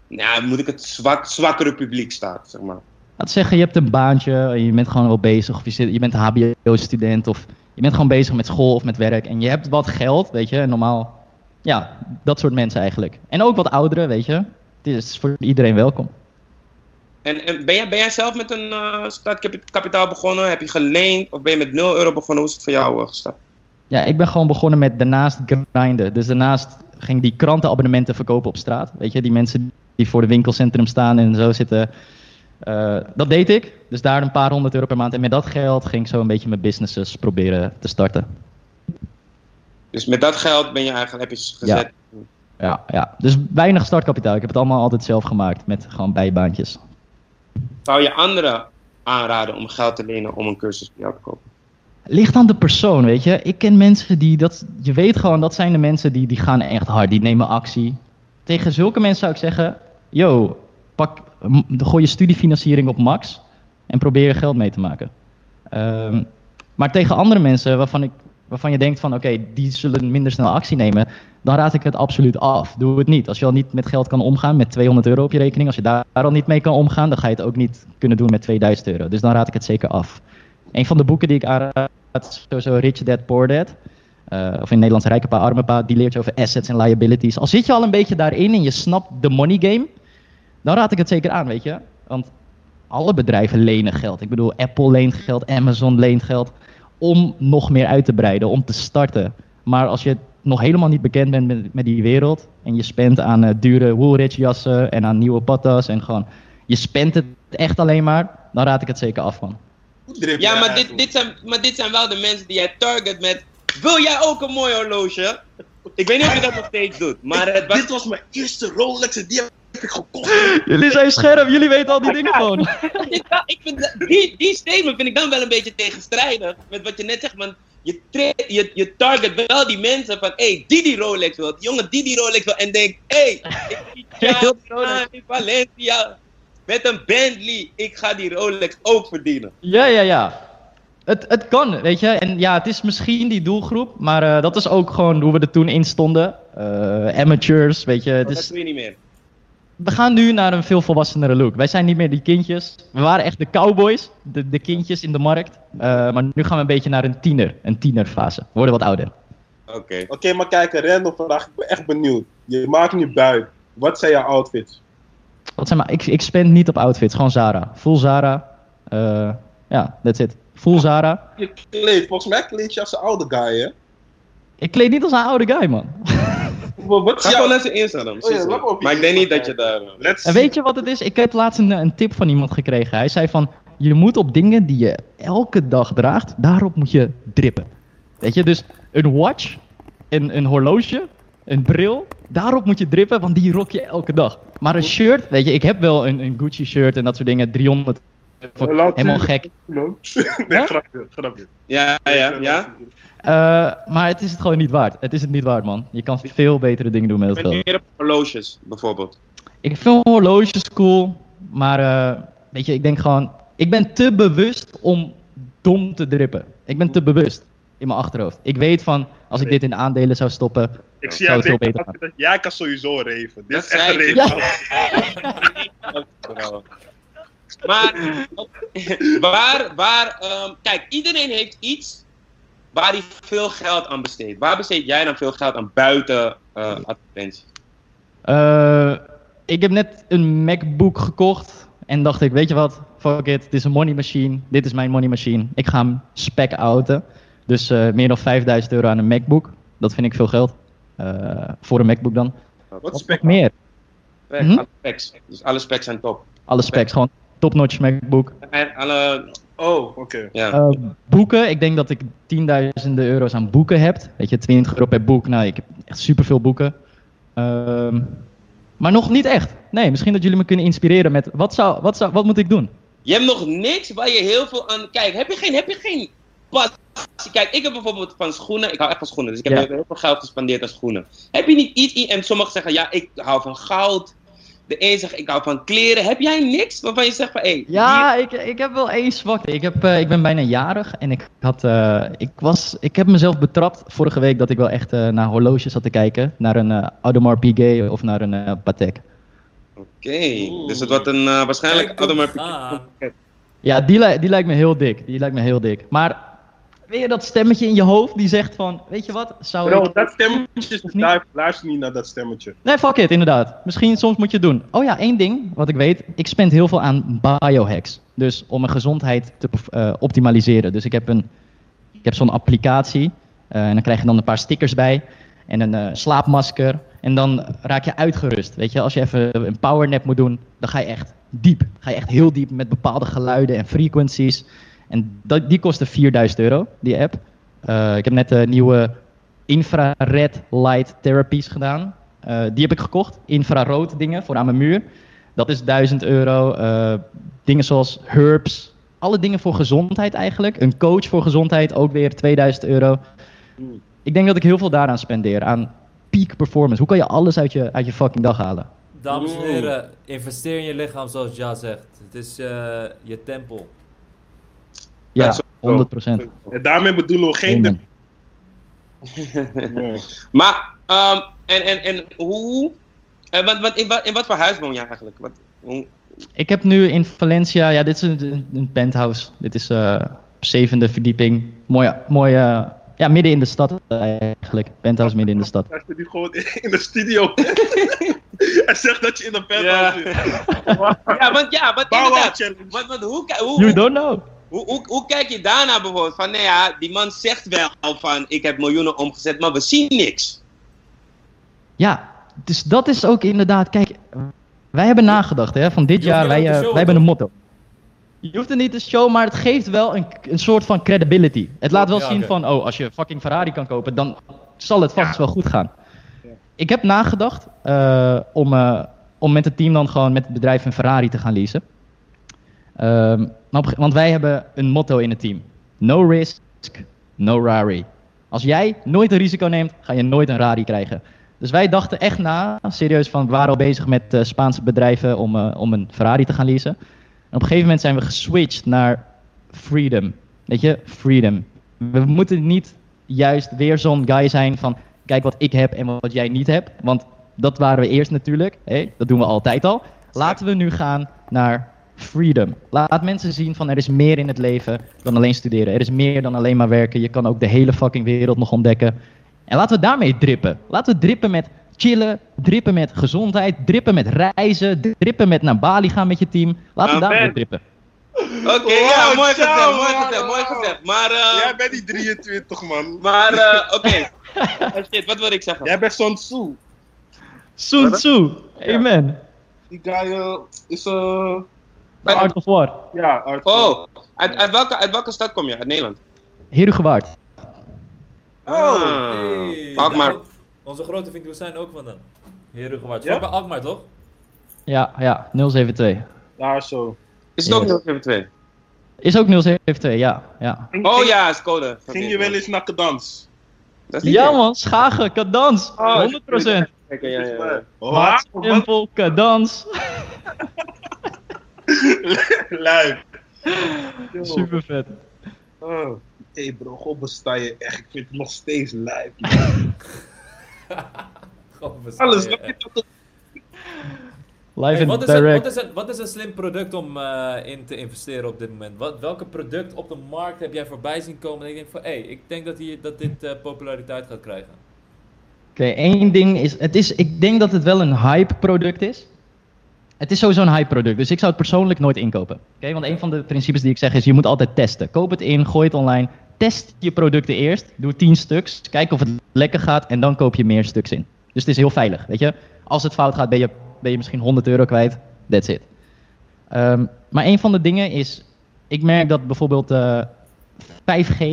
nou, moet ik het zwak, zwakkere publiek staat, zeg maar. Laat zeggen, je hebt een baantje, en je bent gewoon wel bezig, of je, zit, je bent een HBO-student, of je bent gewoon bezig met school of met werk, en je hebt wat geld, weet je, normaal, ja, dat soort mensen eigenlijk. En ook wat ouderen, weet je. Het is voor iedereen welkom. En, en ben, jij, ben jij zelf met een uh, startkapitaal begonnen? Heb je geleend of ben je met 0 euro begonnen? Hoe is het voor jou uh, gestart? Ja, ik ben gewoon begonnen met daarnaast grinden. Dus daarnaast ging die krantenabonnementen verkopen op straat. Weet je, die mensen die voor de winkelcentrum staan en zo zitten. Uh, dat deed ik. Dus daar een paar honderd euro per maand. En met dat geld ging ik zo een beetje mijn businesses proberen te starten. Dus met dat geld ben je eigenlijk, heb je gezet? Ja, ja, ja. dus weinig startkapitaal. Ik heb het allemaal altijd zelf gemaakt met gewoon bijbaantjes. Zou je anderen aanraden om geld te lenen om een cursus bij jou te kopen? Ligt aan de persoon, weet je. Ik ken mensen die dat. Je weet gewoon, dat zijn de mensen die, die gaan echt hard, die nemen actie. Tegen zulke mensen zou ik zeggen: yo, pak, gooi je studiefinanciering op max en probeer je geld mee te maken. Um, maar tegen andere mensen waarvan, ik, waarvan je denkt van oké, die zullen minder snel actie nemen, dan raad ik het absoluut af. Doe het niet. Als je al niet met geld kan omgaan, met 200 euro op je rekening, als je daar al niet mee kan omgaan, dan ga je het ook niet kunnen doen met 2000 euro. Dus dan raad ik het zeker af. Een van de boeken die ik aanraad is sowieso Rich Dad Poor Dad. Uh, of in Nederlands Rijke Pa, Arme Pa. Die leert je over assets en liabilities. Al zit je al een beetje daarin en je snapt de money game, dan raad ik het zeker aan, weet je. Want alle bedrijven lenen geld. Ik bedoel, Apple leent geld, Amazon leent geld. Om nog meer uit te breiden, om te starten. Maar als je nog helemaal niet bekend bent met, die wereld. En je spent aan uh, dure Woolrich jassen en aan nieuwe patas. En gewoon, je spent het echt alleen maar. Dan raad ik het zeker af van. Ja, maar dit, dit, zijn, maar dit zijn wel de mensen die jij target met. Wil jij ook een mooi horloge? Ik weet niet of je dat nog steeds doet. Maar het was... Dit was mijn eerste Rolex en die heb ik gekocht. Jullie zijn scherp, jullie weten al die dingen gewoon. ik vind die, die statement vind ik dan wel een beetje tegenstrijdig. Met wat je net zegt, man. Je, je, je target wel die mensen van, hé, hey, die die Rolex wil. Die jongen die die Rolex wil. En denk, hé, hey, ik Valencia met een Bentley. Ik ga die Rolex ook verdienen. Ja, ja, ja. Het, het kan, weet je. En ja, het is misschien die doelgroep, maar uh, dat is ook gewoon hoe we er toen in stonden. Uh, amateurs, weet je. Dat doe je niet meer. We gaan nu naar een veel volwassenere look. Wij zijn niet meer die kindjes. We waren echt de cowboys, de, de kindjes in de markt. Uh, maar nu gaan we een beetje naar een tiener, een tienerfase. We worden wat ouder. Oké. Okay. Oké, okay, maar kijk, random vandaag. Ik ben echt benieuwd. Je maakt nu buik. Wat zijn jouw outfits? Wat zijn maar, ik, ik spend niet op outfits, gewoon Zara. Full Zara. Uh, ja, that's it. Full Zara. Je kleed, volgens mij kleed je als een oude guy, hè? Ik kleed niet als een oude guy, man. Wat Ga gewoon naar zijn Instagram. Oh, ja, maar ik denk niet dat je daar... Let's en weet je wat het is? Ik heb laatst een, een tip van iemand gekregen. Hij zei van, je moet op dingen die je elke dag draagt, daarop moet je drippen. Weet je, dus een watch, een, een horloge, een bril, daarop moet je drippen, want die rock je elke dag. Maar een shirt, weet je, ik heb wel een, een Gucci shirt en dat soort dingen, 300. helemaal gek. nee, grapje, grapje. Ja, ja, ja. Uh, maar het is het gewoon niet waard. Het is het niet waard, man. Je kan veel betere dingen doen met het geld. meer op horloges, bijvoorbeeld. Ik vind horloges cool, maar uh, weet je, ik denk gewoon... Ik ben te bewust om dom te drippen. Ik ben te bewust in mijn achterhoofd. Ik weet van, als ik dit in aandelen zou stoppen, ik zie jou veel beter gaan. Ja, ik kan sowieso reven. Dit is echt een reven. Ja. maar, waar, waar, um, kijk, iedereen heeft iets waar hij veel geld aan besteedt. Waar besteed jij dan veel geld aan buiten uh, advertenties? Uh, ik heb net een MacBook gekocht en dacht ik, weet je wat, fuck it, dit is een money machine, dit is mijn money machine. Ik ga hem spec outen. Dus uh, meer dan 5000 euro aan een MacBook. Dat vind ik veel geld. Uh, voor een MacBook dan. Wat spec meer? Spec, hm? Alle specs. Dus alle specs zijn top. Alle specs, gewoon top-notch MacBook. En alle... Oh, oké. Okay. Ja. Uh, boeken, ik denk dat ik tienduizenden euro's aan boeken heb. Weet je, 20 euro per boek. Nou, ik heb echt superveel boeken. Uh, maar nog niet echt. Nee, misschien dat jullie me kunnen inspireren met... Wat, zou, wat, zou, wat moet ik doen? Je hebt nog niks waar je heel veel aan... Kijk, heb je geen, heb je geen Kijk, ik heb bijvoorbeeld van schoenen, ik hou echt van schoenen, dus ik heb heel veel geld gespendeerd aan schoenen. Heb je niet iets, en sommigen zeggen, ja, ik hou van goud, De een zegt, ik hou van kleren. Heb jij niks waarvan je zegt van, hé, Ja, ik, ik heb wel één zwakte. Ik, heb, eh, ik ben bijna jarig en ik, had, eh, ik, was, ik heb mezelf betrapt vorige week dat ik wel echt eh, naar horloges zat te kijken. Naar een eh Audemars Piguet of naar een eh, Patek. Oké, dus het wordt een uh, waarschijnlijk Audemars. Piguet. Ja, die, li- die lijkt me heel dik. Die lijkt me heel dik. Maar weer dat stemmetje in je hoofd die zegt van, weet je wat, zou Bro, ik... dat stemmetje is daar. Luister niet naar dat stemmetje. Nee, fuck it, inderdaad. Misschien soms moet je het doen. Oh ja, één ding wat ik weet. Ik spend heel veel aan biohacks. Dus om mijn gezondheid te eh, optimaliseren. Dus ik heb, een, ik heb zo'n applicatie. eh, en dan krijg je dan een paar stickers bij. En een eh, slaapmasker. En dan raak je uitgerust. Weet je, als je even een powernap moet doen, dan ga je echt diep. Ga je echt heel diep met bepaalde geluiden en frequencies. En dat, die kostte 4000 euro, die app. Eh, ik heb net de nieuwe infrared light therapies gedaan. Eh, die heb ik gekocht. Infrarood dingen voor aan mijn muur. Dat is 1000 euro. Eh, dingen zoals herbs. Alle dingen voor gezondheid eigenlijk. Een coach voor gezondheid ook weer 2000 euro. Ik denk dat ik heel veel daaraan spendeer. Aan peak performance. Hoe kan je alles uit je, uit je fucking dag halen? Dames en heren, investeer in je lichaam zoals Ja zegt. Het is eh, je tempel. Ja, Ja, zo- 100%. En daarmee bedoelen we geen. Nee. Maar, ehm, en, en, en hoe... En wat, wat, in, wat, in wat voor huis woon jij eigenlijk? Wat, hoe, Ik heb nu in Valencia, ja, dit is een, een penthouse. Dit is eh zevende verdieping. Mooi, mooi eh, ja, midden in de stad eigenlijk. Penthouse midden in de stad. Hij zit nu gewoon in de studio. Hij zegt dat je in de penthouse Ja. zit. ja, want ja, want Wow inderdaad. Want, want hoe, hoe, You don't know. Hoe, hoe, hoe kijk je daarna bijvoorbeeld? Van, nee ja, die man zegt wel van, ik heb miljoenen omgezet, maar we zien niks. Ja, dus dat is ook inderdaad, kijk, wij hebben nagedacht hè, van dit jaar, wij, eh, wij hebben een motto. Je hoeft het niet te showen, maar het geeft wel een, een soort van credibility. Het laat wel Ja, zien van, oh, als je fucking Ferrari kan kopen, dan zal het vast wel goed gaan. Ik heb nagedacht eh, om, eh, om met het team dan gewoon met het bedrijf een Ferrari te gaan leasen. Ehm, maar op- want wij hebben een motto in het team. No risk, no Rari. Als jij nooit een risico neemt, ga je nooit een Rari krijgen. Dus wij dachten echt na, serieus, van we waren al bezig met eh, Spaanse bedrijven om, eh, om een Ferrari te gaan leasen. En op een gegeven moment zijn we geswitcht naar freedom. Weet je, freedom. We moeten niet juist weer zo'n guy zijn van kijk wat ik heb en wat jij niet hebt. Want dat waren we eerst natuurlijk. Hé, dat doen we altijd al. Laten we nu gaan naar freedom. Laat mensen zien van er is meer in het leven dan alleen studeren. Er is meer dan alleen maar werken. Je kan ook de hele fucking wereld nog ontdekken. En laten we daarmee drippen. Laten we drippen met chillen, drippen met gezondheid, drippen met reizen, drippen met naar Bali gaan met je team. Laten we daarmee drippen. Oké, ja, Wow, mooi gezegd, mooi gezegd, mooi gezegd. Maar, eh, Jij bent die 23, man. maar, eh, oké. Oh, shit, wat wil ik zeggen? Jij bent zo'n Tzu. Sun Tzu, amen. Die guy eh, is eh. Art of War. ja, Art. Oh, uit, uit, welke, uit welke stad kom je? Uit Nederland? Herugewaard. Oh. Ah, Hey, Alkmaar. Onze grote vriend zijn ook van hem. Herengewaard. Ja? Bij Alkmaar toch? Ja, ja, 072. Daar zo. Is het ook Yes. 072? Is ook 072, ja. ja. Oh ja, is code. Ging je wel eens naar Kadans? Dat is niet Ja man, schagen, kadans. Oh, 100%. Kijk, ja, ja, ja. Oh, Maat, wat? simpel, kadans. Lijp. Super vet. Oh. Hey bro, god besta je echt. Ik vind het nog steeds lijp. Alles. is toch- Live Hey, en wat, is een, direct. wat, is een, wat is een slim product om eh, in te investeren op dit moment? Wat, welke product op de markt heb jij voorbij zien komen? En ik denk van, hé, ik denk dat, hier, dat dit eh, populariteit gaat krijgen. Oké, één ding is, het is, ik denk dat het wel een hype product is. Het is sowieso een hype product, dus ik zou het persoonlijk nooit inkopen. Oké, want een van de principes die ik zeg is, je moet altijd testen. Koop het in, gooi het online, test je producten eerst, doe 10 stuks, kijk of het lekker gaat en dan koop je meer stuks in. Dus het is heel veilig, weet je. Als het fout gaat, ben je, ben je misschien 100 euro kwijt, that's it. Ehm, maar een van de dingen is, ik merk dat bijvoorbeeld eh, 5G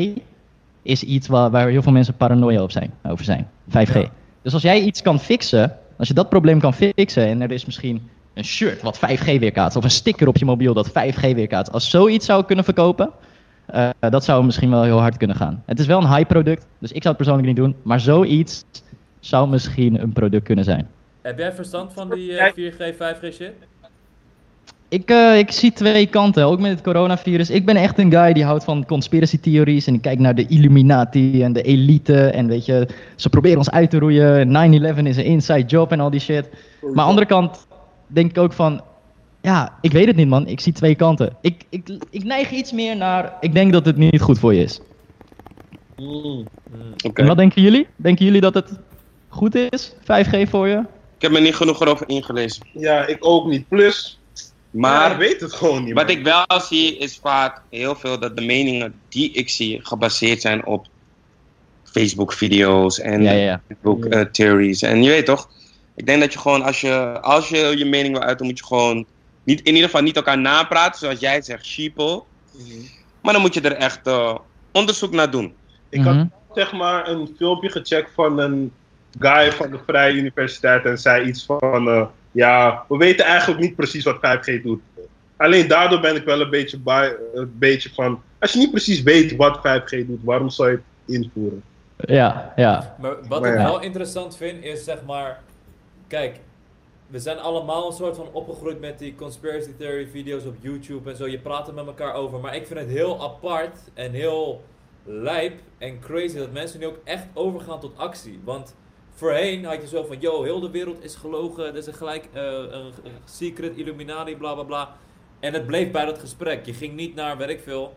is iets waar, waar heel veel mensen paranoia op zijn, over zijn. 5G. Ja. Dus als jij iets kan fixen, als je dat probleem kan fixen en er is misschien een shirt wat 5G weerkaatst of een sticker op je mobiel dat 5G weerkaatst, als zoiets zou kunnen verkopen, eh, dat zou misschien wel heel hard kunnen gaan. Het is wel een high product, dus ik zou het persoonlijk niet doen, maar zoiets zou misschien een product kunnen zijn. Heb jij verstand van die eh, Kijk. 4G, 5G shit? Ik, eh, ik zie twee kanten, ook met het coronavirus. Ik ben echt een guy die houdt van conspiracy theories. En ik kijk naar de Illuminati en de elite. En weet je, ze proberen ons uit te roeien. 9-11 is een inside job en al die shit. Maar aan de andere kant denk ik ook van... Ja, ik weet het niet man. Ik zie twee kanten. Ik, ik, ik neig iets meer naar... Ik denk dat het niet goed voor je is. Mm. Oké. En wat denken jullie? Denken jullie dat het goed is? 5G voor je? Ik heb me niet genoeg erover ingelezen. Ja, ik ook niet. Plus, maar weet het gewoon niet. wat man. ik wel zie is vaak heel veel dat de meningen die ik zie gebaseerd zijn op Facebook-video's en Ja, ja, ja. Facebook-theories. en je weet toch, ik denk dat je gewoon als je, als je je mening wil uiten, moet je gewoon niet, in ieder geval niet elkaar napraten, zoals jij zegt, sheeple. Mhm. Maar dan moet je er echt eh, onderzoek naar doen. Ik had Mhm. zeg maar een filmpje gecheckt van een guy van de Vrije Universiteit en zei iets van, eh, ja, we weten eigenlijk niet precies wat 5G doet. Alleen daardoor ben ik wel een beetje, bij, een beetje van, als je niet precies weet wat 5G doet, waarom zou je het invoeren? Ja, ja. Maar wat Maar ik ja. wel interessant vind is zeg maar, kijk, we zijn allemaal een soort van opgegroeid met die conspiracy theory video's op YouTube en zo. Je praat er met elkaar over, maar ik vind het heel apart en heel lijp en crazy dat mensen nu ook echt overgaan tot actie. Want voorheen had je zo van, yo, heel de wereld is gelogen, er is een gelijk eh, een, secret Illuminati, bla bla bla. En het bleef bij dat gesprek. Je ging niet naar, weet ik veel,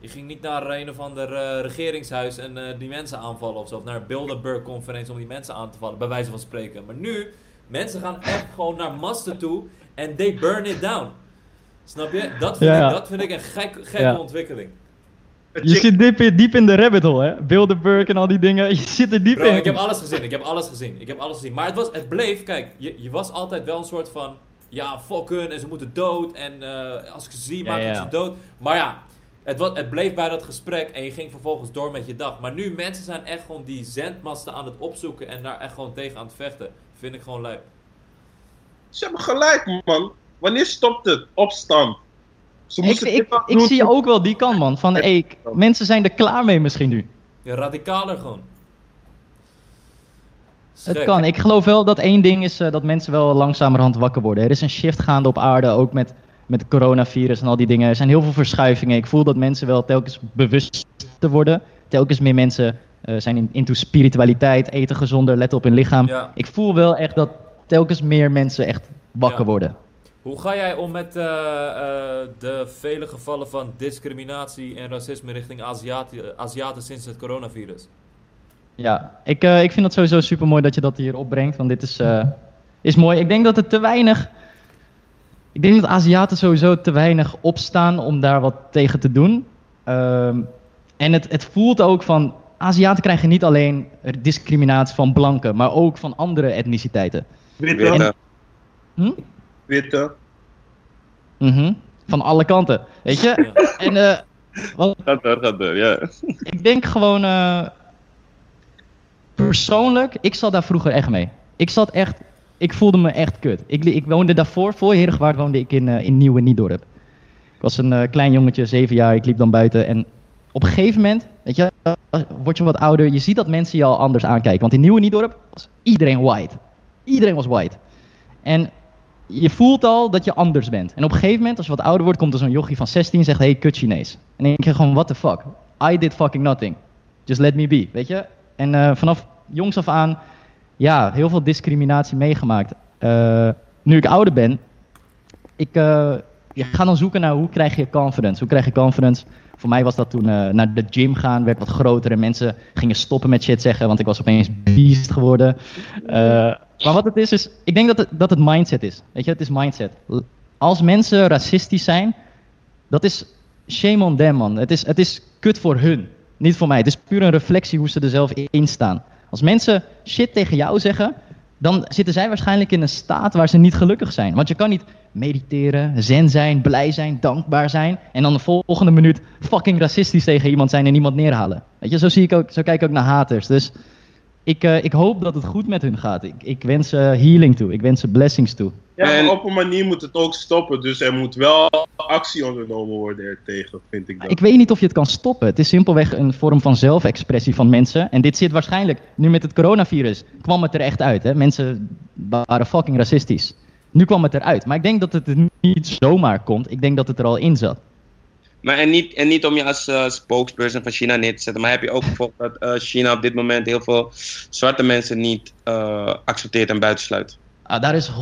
je ging niet naar een of ander eh, regeringshuis en eh, die mensen aanvallen of zo. Of naar een Bilderberg-conferentie om die mensen aan te vallen, bij wijze van spreken. Maar nu, mensen gaan echt gewoon naar masten toe en they burn it down. Snap je? Dat vind, Ja, ja. Ik, dat vind ik een gek, gekke Ja. ontwikkeling. Je zit diep in, diep in de rabbit hole, hè? Bilderberg en al die dingen. Je zit er diep Bro, in. ik heb alles gezien, ik heb alles gezien, ik heb alles gezien. Maar het, was, het bleef, kijk, je, je was altijd wel een soort van, ja, fuck hun en ze moeten dood. En eh, als ik ze zie, Ja, maak ik ja. ze dood. Maar ja, het, was, het bleef bij dat gesprek en je ging vervolgens door met je dag. Maar nu, mensen zijn echt gewoon die zendmasten aan het opzoeken en daar echt gewoon tegen aan het vechten. Vind ik gewoon lijp. Ze hebben gelijk, man. Wanneer stopt het? Opstand. Ze Ik, moesten ik, ik zie ook wel die kant, man. Van, hey, ik- mensen zijn er klaar mee misschien nu. Ja, radicaler gewoon. Het kan. Ik geloof wel dat één ding is eh, dat mensen wel langzamerhand wakker worden. Er is een shift gaande op aarde, ook met, met het coronavirus en al die dingen. Er zijn heel veel verschuivingen. Ik voel dat mensen wel telkens bewuster worden. Telkens meer mensen eh, zijn in, into spiritualiteit, eten gezonder, letten op hun lichaam. Ja. Ik voel wel echt dat telkens meer mensen echt wakker Ja. worden. Hoe ga jij om met eh, eh, de vele gevallen van discriminatie en racisme richting Aziaten sinds het coronavirus? Ja, ik, ik vind het sowieso super mooi dat je dat hier opbrengt. Want dit is, is mooi. Ik denk dat het te weinig. Ik denk dat Aziaten sowieso te weinig opstaan om daar wat tegen te doen. Ehm, en het, het voelt ook van. Aziaten krijgen niet alleen discriminatie van blanken, maar ook van andere etniciteiten. Witte, Witte. Hm? witte. Mhm. Van alle kanten, weet je? Ja. En eh, wat, Gaat door, gaat door, ja. Ik denk gewoon. eh, persoonlijk, ik zat daar vroeger echt mee. Ik zat echt. Ik voelde me echt kut. Ik, ik woonde daarvoor, voor Herengewaard woonde ik in, eh, in Nieuwe Niedorp. Ik was een eh, klein jongetje, zeven jaar, ik liep dan buiten. En op een gegeven moment, weet je, eh, word je wat ouder, je ziet dat mensen je al anders aankijken. Want in Nieuwe Niedorp was iedereen white. Iedereen was white. En je voelt al dat je anders bent. En op een gegeven moment, als je wat ouder wordt, komt er zo'n jochie van 16 en zegt, hey, kut Chinees. En denk je gewoon, what the fuck? I did fucking nothing. Just let me be, weet je? En vanaf jongs af aan, ja, heel veel discriminatie meegemaakt. Eh, nu ik ouder ben, ik eh, je gaat dan zoeken naar hoe krijg je confidence. Hoe krijg je confidence? Voor mij was dat toen eh, naar de gym gaan, werd wat groter en mensen gingen stoppen met shit zeggen, want ik was opeens beast geworden. Eh, maar wat het is, is, ik denk dat het, dat het mindset is. Weet je, het is mindset. Als mensen racistisch zijn, dat is shame on them, man. Het is, het is kut voor hun, niet voor mij. Het is puur een reflectie hoe ze er zelf in staan. Als mensen shit tegen jou zeggen, dan zitten zij waarschijnlijk in een staat waar ze niet gelukkig zijn. Want je kan niet mediteren, zen zijn, blij zijn, dankbaar zijn. En dan de volgende minuut fucking racistisch tegen iemand zijn en iemand neerhalen. Weet je, zo, zie ik ook, zo kijk ik ook naar haters. Dus ik, eh, ik hoop dat het goed met hun gaat. Ik, ik wens ze healing toe. Ik wens ze blessings toe. Ja, maar op een manier moet het ook stoppen. Dus er moet wel actie ondernomen worden ertegen, vind ik dan. Ik weet niet of je het kan stoppen. Het is simpelweg een vorm van zelfexpressie van mensen. En dit zit waarschijnlijk, nu met het coronavirus, kwam het er echt uit. Hè? Mensen waren fucking racistisch. Nu kwam het eruit. Maar ik denk dat het er niet zomaar komt. Ik denk dat het er al in zat. Maar en niet, en niet om je als eh, spokesperson van China neer te zetten, maar heb je ook gevolgd dat eh, China op dit moment heel veel zwarte mensen niet eh, accepteert en buitensluit? Ah, daar is 100%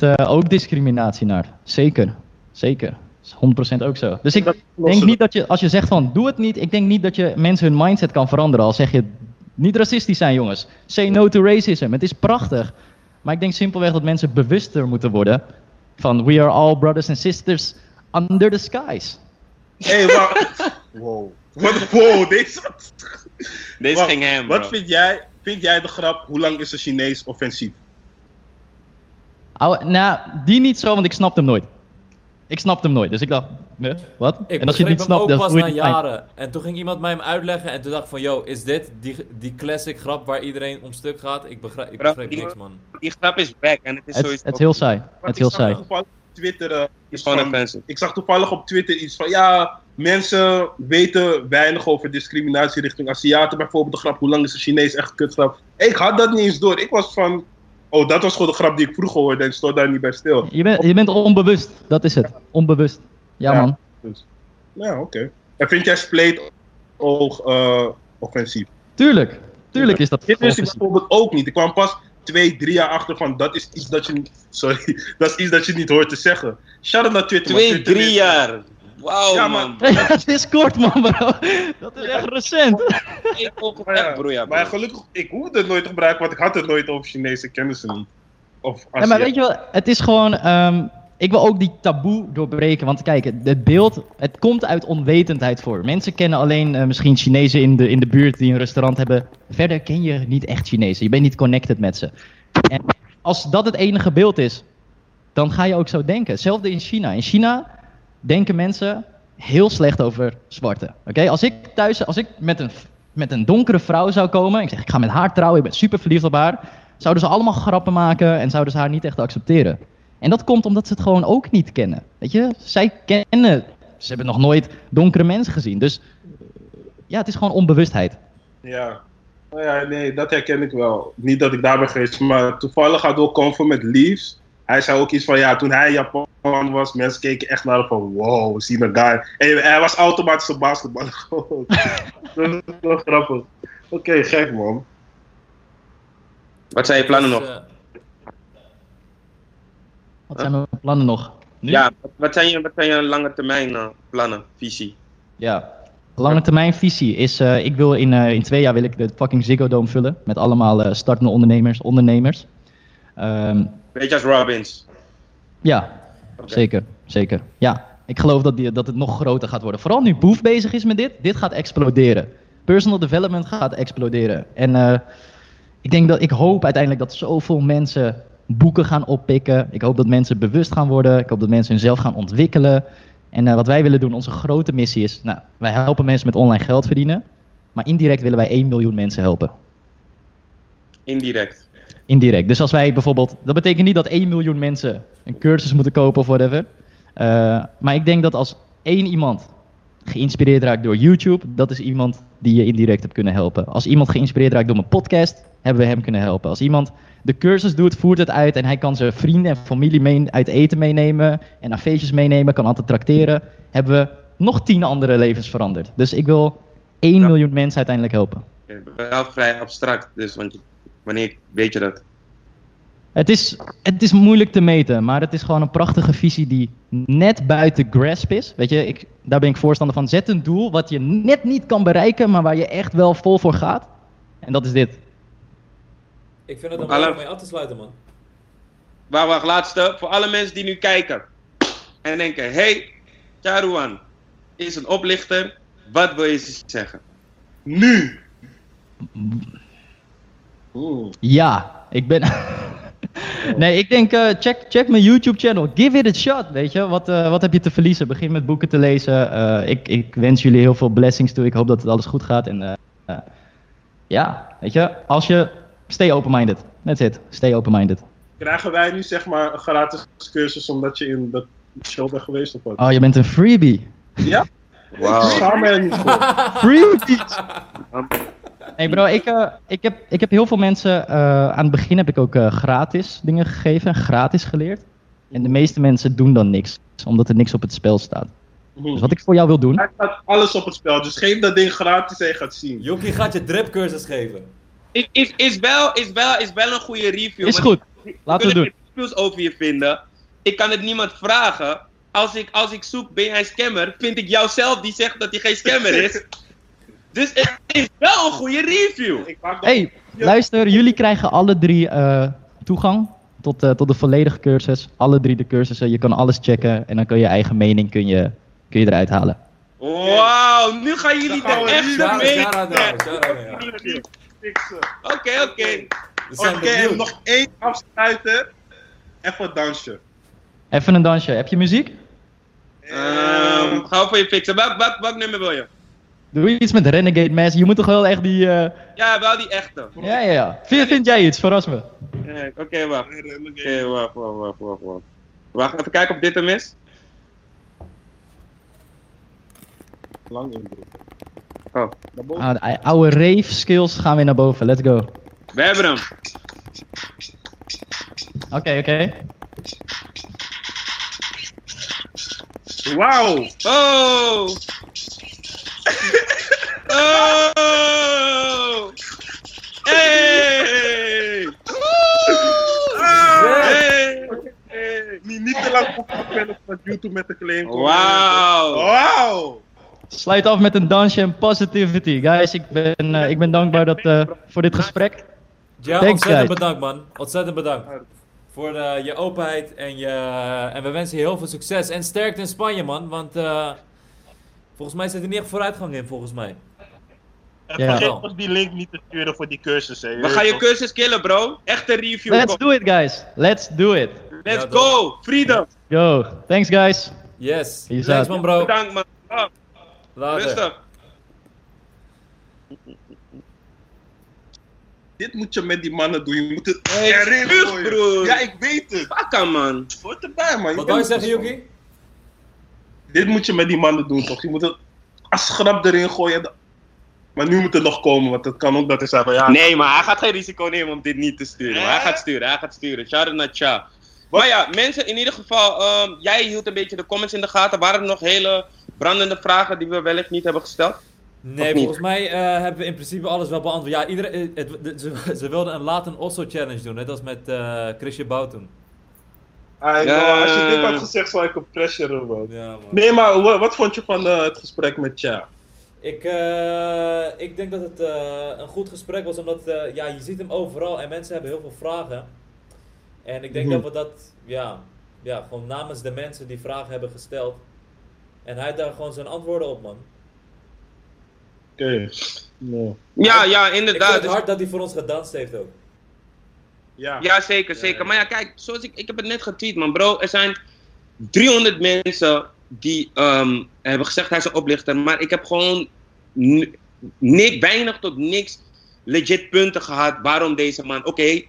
eh, ook discriminatie naar. Zeker. Zeker. Is 100% ook zo. Dus ik denk niet dat je, als je zegt van doe het niet, ik denk niet dat je mensen hun mindset kan veranderen. Al zeg je niet racistisch zijn, jongens. Say no to racism. Het is prachtig. Maar ik denk simpelweg dat mensen bewuster moeten worden van we are all brothers and sisters under the skies. Hé, hey, wacht. Wow. Wat, wow, deze... Deze Wacht, ging hem, bro. Wat vind jij, vind jij de grap, hoe lang is een Chinees offensief? Nou, die niet zo, want ik snapte hem nooit. Ik snapte hem nooit. Dus ik dacht, nee, wat? Ik en als je het niet hem snapt, ook dan pas na fijn. jaren. En toen ging iemand mij hem uitleggen en toen dacht ik van, yo, is dit die, die classic grap waar iedereen om stuk gaat? Ik begrijp, ik die- niks, man. Die grap is back en het is Het, sowieso het is heel saai. Het is heel saai. Twitter iets gewoon van, offensive. ik zag toevallig op Twitter iets van, ja, mensen weten weinig over discriminatie richting Aziaten. Bijvoorbeeld de grap, hoe lang is een Chinees echt kutgrap? Ik had dat niet eens door. Ik was van, oh, dat was gewoon de grap die ik vroeger hoorde en stond daar niet bij stil. Je, bent je bent onbewust, dat is het. Onbewust. Ja, Ja. man. Ja, oké. En vind jij spleet oog eh, offensief? Tuurlijk. Tuurlijk is dat Dit wist ik bijvoorbeeld ook niet. Ik kwam pas twee, drie jaar achter van, dat is iets dat je, sorry, dat is iets dat je niet hoort te zeggen. Shout out naar Twitter. Twee, Twitter drie is- jaar. Wauw, Ja, man. man. Het is kort, man, bro. Dat is echt recent. Ik ook Maar ja, echt, broer, ja, maar gelukkig, ik hoefde het nooit te gebruiken, want ik had het nooit over Chinese kennissen niet. Of Ja, maar weet je wel, het is gewoon. ehm, ik wil ook die taboe doorbreken. Want kijk, het- beeld. Het komt uit onwetendheid voor. Mensen kennen alleen eh, misschien Chinezen in de, in de buurt die een restaurant hebben. Verder ken je niet echt Chinezen. Je bent niet connected met ze. En als dat het enige beeld is, dan ga je ook zo denken. Hetzelfde in China. In China denken mensen heel slecht over zwarte. Oké, Als ik thuis, als ik met een, met een donkere vrouw zou komen. Ik zeg, ik ga met haar trouwen, ik ben super verliefd op haar. Zouden ze allemaal grappen maken en zouden ze haar niet echt accepteren. En dat komt omdat ze het gewoon ook niet kennen. Weet je, zij kennen, ze hebben nog nooit donkere mensen gezien. Dus ja, het is gewoon onbewustheid. Ja. Nou ja, nee, dat herken ik wel. Niet dat ik daar ben geweest, maar toevallig gaat ook Convo met Leaves. Hij zei ook iets van, ja, toen hij in Japan was, mensen keken echt naar hem van, wow, we zien een guy. En hij was automatisch een basketballer gewoon. dat is wel grappig. Oké, gek man. Wat zijn je plannen Dus, nog? Wat zijn mijn plannen nog? Nu? Ja, wat zijn je, wat zijn je lange termijn eh, plannen, visie? Ja. Lange termijn visie is, eh, ik wil in, eh, in twee jaar wil ik de fucking Ziggo Dome vullen. Met allemaal startende ondernemers. ondernemers. Ehm, Beetje als Robbins. ja, zeker. Zeker. Ja, ik geloof dat, die, dat het nog groter gaat worden. Vooral nu Boef bezig is met dit. Dit gaat exploderen. Personal development gaat exploderen. En ik denk dat, ik hoop uiteindelijk dat zoveel mensen boeken gaan oppikken. Ik hoop dat mensen bewust gaan worden. Ik hoop dat mensen hunzelf gaan ontwikkelen. En eh, wat wij willen doen, onze grote missie is, nou, wij helpen mensen met online geld verdienen. Maar indirect willen wij 1 miljoen mensen helpen. Indirect. Indirect. Dus als wij bijvoorbeeld, dat betekent niet dat 1 miljoen mensen een cursus moeten kopen of whatever. Eh, maar ik denk dat als één iemand geïnspireerd raakt door YouTube, dat is iemand die je indirect hebt kunnen helpen. Als iemand geïnspireerd raakt door mijn podcast, hebben we hem kunnen helpen. Als iemand de cursus doet, voert het uit en hij kan zijn vrienden en familie mee, uit eten meenemen en naar feestjes meenemen, kan altijd trakteren, hebben we nog tien andere levens veranderd. Dus ik wil 1 Ja. miljoen mensen uiteindelijk helpen. Wel vrij abstract, dus want wanneer weet je dat? Het is, het is moeilijk te meten, maar het is gewoon een prachtige visie die net buiten grasp is. Weet je, ik, daar ben ik voorstander van. Zet een doel wat je net niet kan bereiken, maar waar je echt wel vol voor gaat. En dat is dit. Ik vind het een Alle- mooi om mee af te sluiten, man. Wacht, wacht, laatste. Voor alle mensen die nu kijken en denken: hey, Charuan is een oplichter. Wat wil je ze zeggen? Nu! Oeh. Ja, ik ben. nee, ik denk, eh, check, check mijn YouTube-channel. Give it a shot, weet je. Wat, eh, wat heb je te verliezen? Begin met boeken te lezen. Eh, ik, ik wens jullie heel veel blessings toe. Ik hoop dat het alles goed gaat. En ja, weet je, als je... Stay open-minded. That's it. Stay open-minded. Krijgen wij nu zeg maar een gratis cursus omdat je in dat show bent geweest of wat? Oh, je bent een freebie. Ja? Ik Wauw. schaam me er niet voor. Freebies! Hey bro, ik, eh, ik, heb, ik heb heel veel mensen... eh, aan het begin heb ik ook eh, gratis dingen gegeven. Gratis geleerd. En de meeste mensen doen dan niks. Omdat er niks op het spel staat. Dus wat ik voor jou wil doen... Hij staat alles op het spel, dus geef dat ding gratis en je gaat zien. Jokie gaat je dripcursus geven. Is, is, is, wel, is, wel, is wel een goede review. Is goed. we Laten we kunnen doen. geen reviews over je vinden. Ik kan het niemand vragen. Als ik, als ik zoek, ben jij een scammer? Vind ik jou zelf die zegt dat hij geen scammer is. dus het is wel een goede review. Hey, luister, jullie krijgen alle drie eh, toegang tot, eh, tot de volledige cursus. Alle drie de cursussen. Je kan alles checken en dan kun je eigen mening kun je, kun je eruit halen. Wauw, nu gaan jullie Dan gaan er Oké, oké. Oké, nog één afsluiten. Even een dansje. Even een dansje. Heb je muziek? Ehm, ga voor je fixen. Welk, welk, welk nummer wil je? Doe iets met Renegade Mass. Je moet toch wel echt die... eh, Ja, wel die echte. Ja, ja, ja. Vind, vind jij iets? Verras me. Oké, wacht. Oké, wacht, wacht, wacht, wacht, wacht. Wacht, even kijken of dit hem is. Lang indrukken. Oh. Ah, de oude rave skills gaan weer naar boven. Let's go. Oké, we hebben hem. oké. Wauw! Oh! oh! Hey! Hey! Hey! Niet, niet te lang opgevallen van YouTube met de claim. Wauw! Wauw! Sluit af met een dansje en positivity. Guys, ik ben, eh, ik ben dankbaar dat, eh, voor dit gesprek. Ja, Thanks, ontzettend guys. bedankt man. Ontzettend bedankt. Voor eh, je openheid en, je, en we wensen je heel veel succes. En sterkte in Spanje man, want eh, volgens mij zit er niet echt vooruitgang in volgens mij. En Ja. vergeet ons die link niet te sturen voor die cursus. Hè. We gaan je cursus killen, bro. Echte review. Let's do it, guys. Let's do it. Let's Ja, go! Freedom! Yo, thanks guys. Yes. Peace Thanks out. man bro. Bedankt, man. Later. rustig. Dit moet je met die mannen doen. Je moet het Hey, erin gooien. broer. Ja, ik weet het. Pakka, man. Het hoort erbij, man. Wat wou je zeggen. Yuki? Dit moet je met die mannen doen, toch? Je moet het als schrap erin gooien. Maar nu moet het nog komen, want het kan ook dat hij zegt van ja. Nee, maar hij gaat geen risico nemen om dit niet te sturen. Eh? Hij gaat sturen, hij gaat sturen. Shout out naar Cha. Maar ja, mensen, in ieder geval, ehm, jij hield een beetje de comments in de gaten. Waren er nog hele brandende vragen die we wellicht niet hebben gesteld? Nee, volgens mij eh, hebben we in principe alles wel beantwoord. Ja, iedereen, eh, het, ze, ze wilden een laat een Osso challenge doen, net als met eh Chrisje Bout toen. I know, als je dit had gezegd, zou ik op pressure man. Ja, man. Nee, maar wa- wat vond je van het gesprek met Cha? Ik, eh, ik denk dat het eh, een goed gesprek was, omdat eh, ja, je ziet hem overal en mensen hebben heel veel vragen. En ik denk Mhm. dat we dat, ja, ja, gewoon namens de mensen die vragen hebben gesteld. En hij had daar gewoon zijn antwoorden op, man. Oké. Nee. Ja, ja, Ik inderdaad. vind het hard dat hij voor ons gedanst heeft ook. Ja. Ja, zeker, zeker. Maar ja, kijk, zoals ik, ik heb het net getweet, man, bro. Er zijn 300 mensen die ehm, hebben gezegd hij is een oplichter. Maar ik heb gewoon ni- ni- weinig tot niks legit punten gehad waarom deze man. Oké,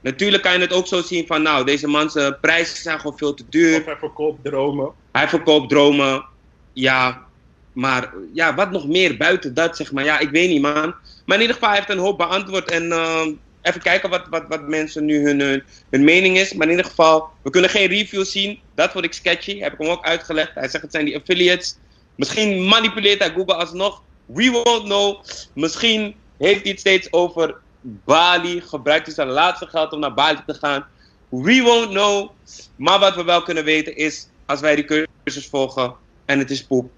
natuurlijk kan je het ook zo zien van, nou, deze man zijn prijzen zijn gewoon veel te duur. Of hij verkoopt dromen. Hij verkoopt dromen. Ja, maar ja, wat nog meer buiten dat, zeg maar. Ja, ik weet niet, man. Maar in ieder geval, hij heeft een hoop beantwoord. En ehm, even kijken wat, wat, wat mensen nu hun, hun, hun mening is. Maar in ieder geval, we kunnen geen reviews zien. Dat vond ik sketchy. Heb ik hem ook uitgelegd. Hij zegt het zijn die affiliates. Misschien manipuleert hij Google alsnog. We won't know. Misschien heeft hij het steeds over Bali. Gebruikt hij zijn laatste geld om naar Bali te gaan. We won't know. Maar wat we wel kunnen weten is, als wij die cursus volgen en het is poep,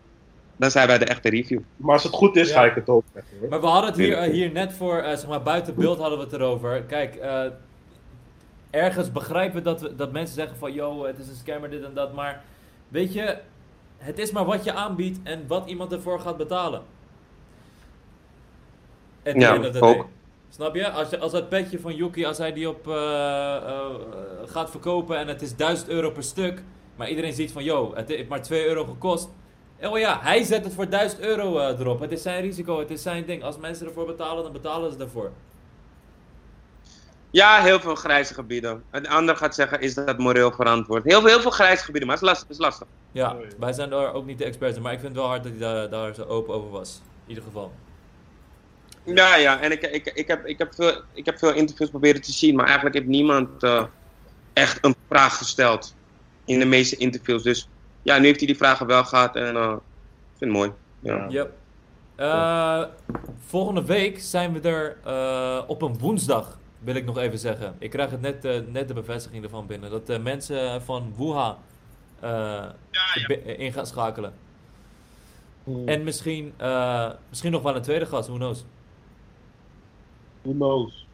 dan zijn wij de echte review. Maar als het goed is, Ja. ga ik het ook hoor. Maar we hadden het hier, hier net voor, eh, zeg maar, buiten beeld hadden we het erover. Kijk, eh, ergens begrijpen we dat, we dat mensen zeggen van, yo, het is een scammer, dit en dat. Maar, weet je, het is maar wat je aanbiedt en wat iemand ervoor gaat betalen. The Ja, ook. Snap je? Als, je, als dat petje van Yuki, als hij die op eh, eh, gaat verkopen en het is 1000 euro per stuk, maar iedereen ziet van, yo, het heeft maar 2 euro gekost. Oh ja, hij zet het voor 1000 euro eh, erop. Het is zijn risico, het is zijn ding. Als mensen ervoor betalen, dan betalen ze ervoor. Ja, heel veel grijze gebieden. Een ander gaat zeggen, is dat moreel verantwoord? Heel veel, heel veel grijze gebieden, maar het is lastig. Het is lastig. Ja, Oh, ja. wij zijn daar ook niet de experts in, maar ik vind het wel hard dat hij daar, daar zo open over was. In ieder geval. Ja, ja, en ik, ik, ik, heb, ik, heb veel, ik heb veel interviews proberen te zien, maar eigenlijk heeft niemand eh, echt een vraag gesteld in de meeste interviews. Dus ja, nu heeft hij die vragen wel gehad en eh, ik vind het mooi. Ja. Yep. Eh, volgende week zijn we er eh, op een woensdag, wil ik nog even zeggen. Ik krijg het net, net de bevestiging ervan binnen. Dat de mensen van Wuha eh, in gaan schakelen. Hmm. En misschien, eh, misschien nog wel een tweede gast, who knows. Who knows?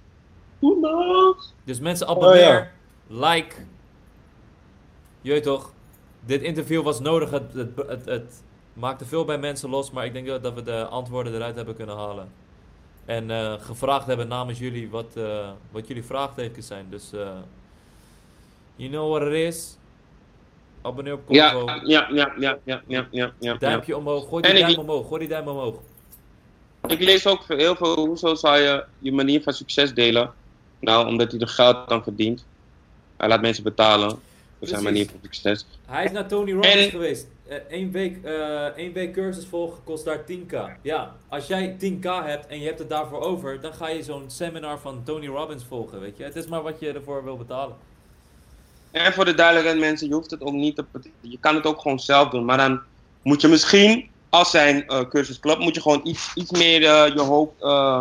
Who knows? Dus mensen abonneer, Oh, like. Je weet toch, dit interview was nodig. Het, het, het, het maakte veel bij mensen los, maar ik denk dat- dat we de antwoorden eruit hebben kunnen halen. En eh, gevraagd hebben namens jullie wat, eh, wat jullie vraagtekens zijn. Dus, eh you know what it is. Abonneer op Ja, Convo. ja, ja, ja, ja, ja, ja, ja. Duimpje omhoog, gooi die duim omhoog, gooi die duim omhoog. Ik lees ook heel veel, hoezo zou je je manier van succes delen? Nou, omdat hij er geld aan verdient. Hij laat mensen betalen voor zijn manier van succes. Hij is naar Tony Robbins En- geweest. Eén week, eh, één week cursus volgen kost daar 10k. Ja, als jij 10k hebt en je hebt het daarvoor over, dan ga je zo'n seminar van Tony Robbins volgen, weet je. Het is maar wat je ervoor wil betalen. En voor de duidelijkheid mensen, je hoeft het ook niet te... Je kan het ook gewoon zelf doen. Maar dan moet je misschien, als zijn eh, cursus klopt, moet je gewoon iets, iets meer eh, je hoofd eh,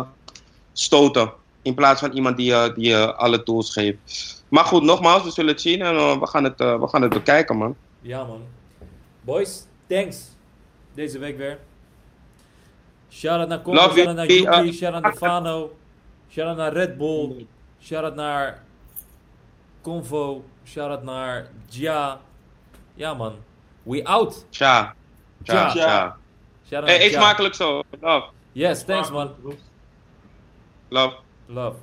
stoten. In plaats van iemand die, je die alle tools geeft. Maar goed, nogmaals, we zullen het zien en we, gaan het, we gaan het bekijken, man. Ja, man. Boys, thanks. Deze week weer. Shout-out naar Congo, shout-out naar Yuki, shout-out naar Fano, shout-out naar Red Bull, shout-out naar Convo, shout-out naar Jia. Ja, man. We out. Tja. Tja. tja. Shout-out Hey, eet smakelijk zo. Love. Yes, thanks, man. Love. Love.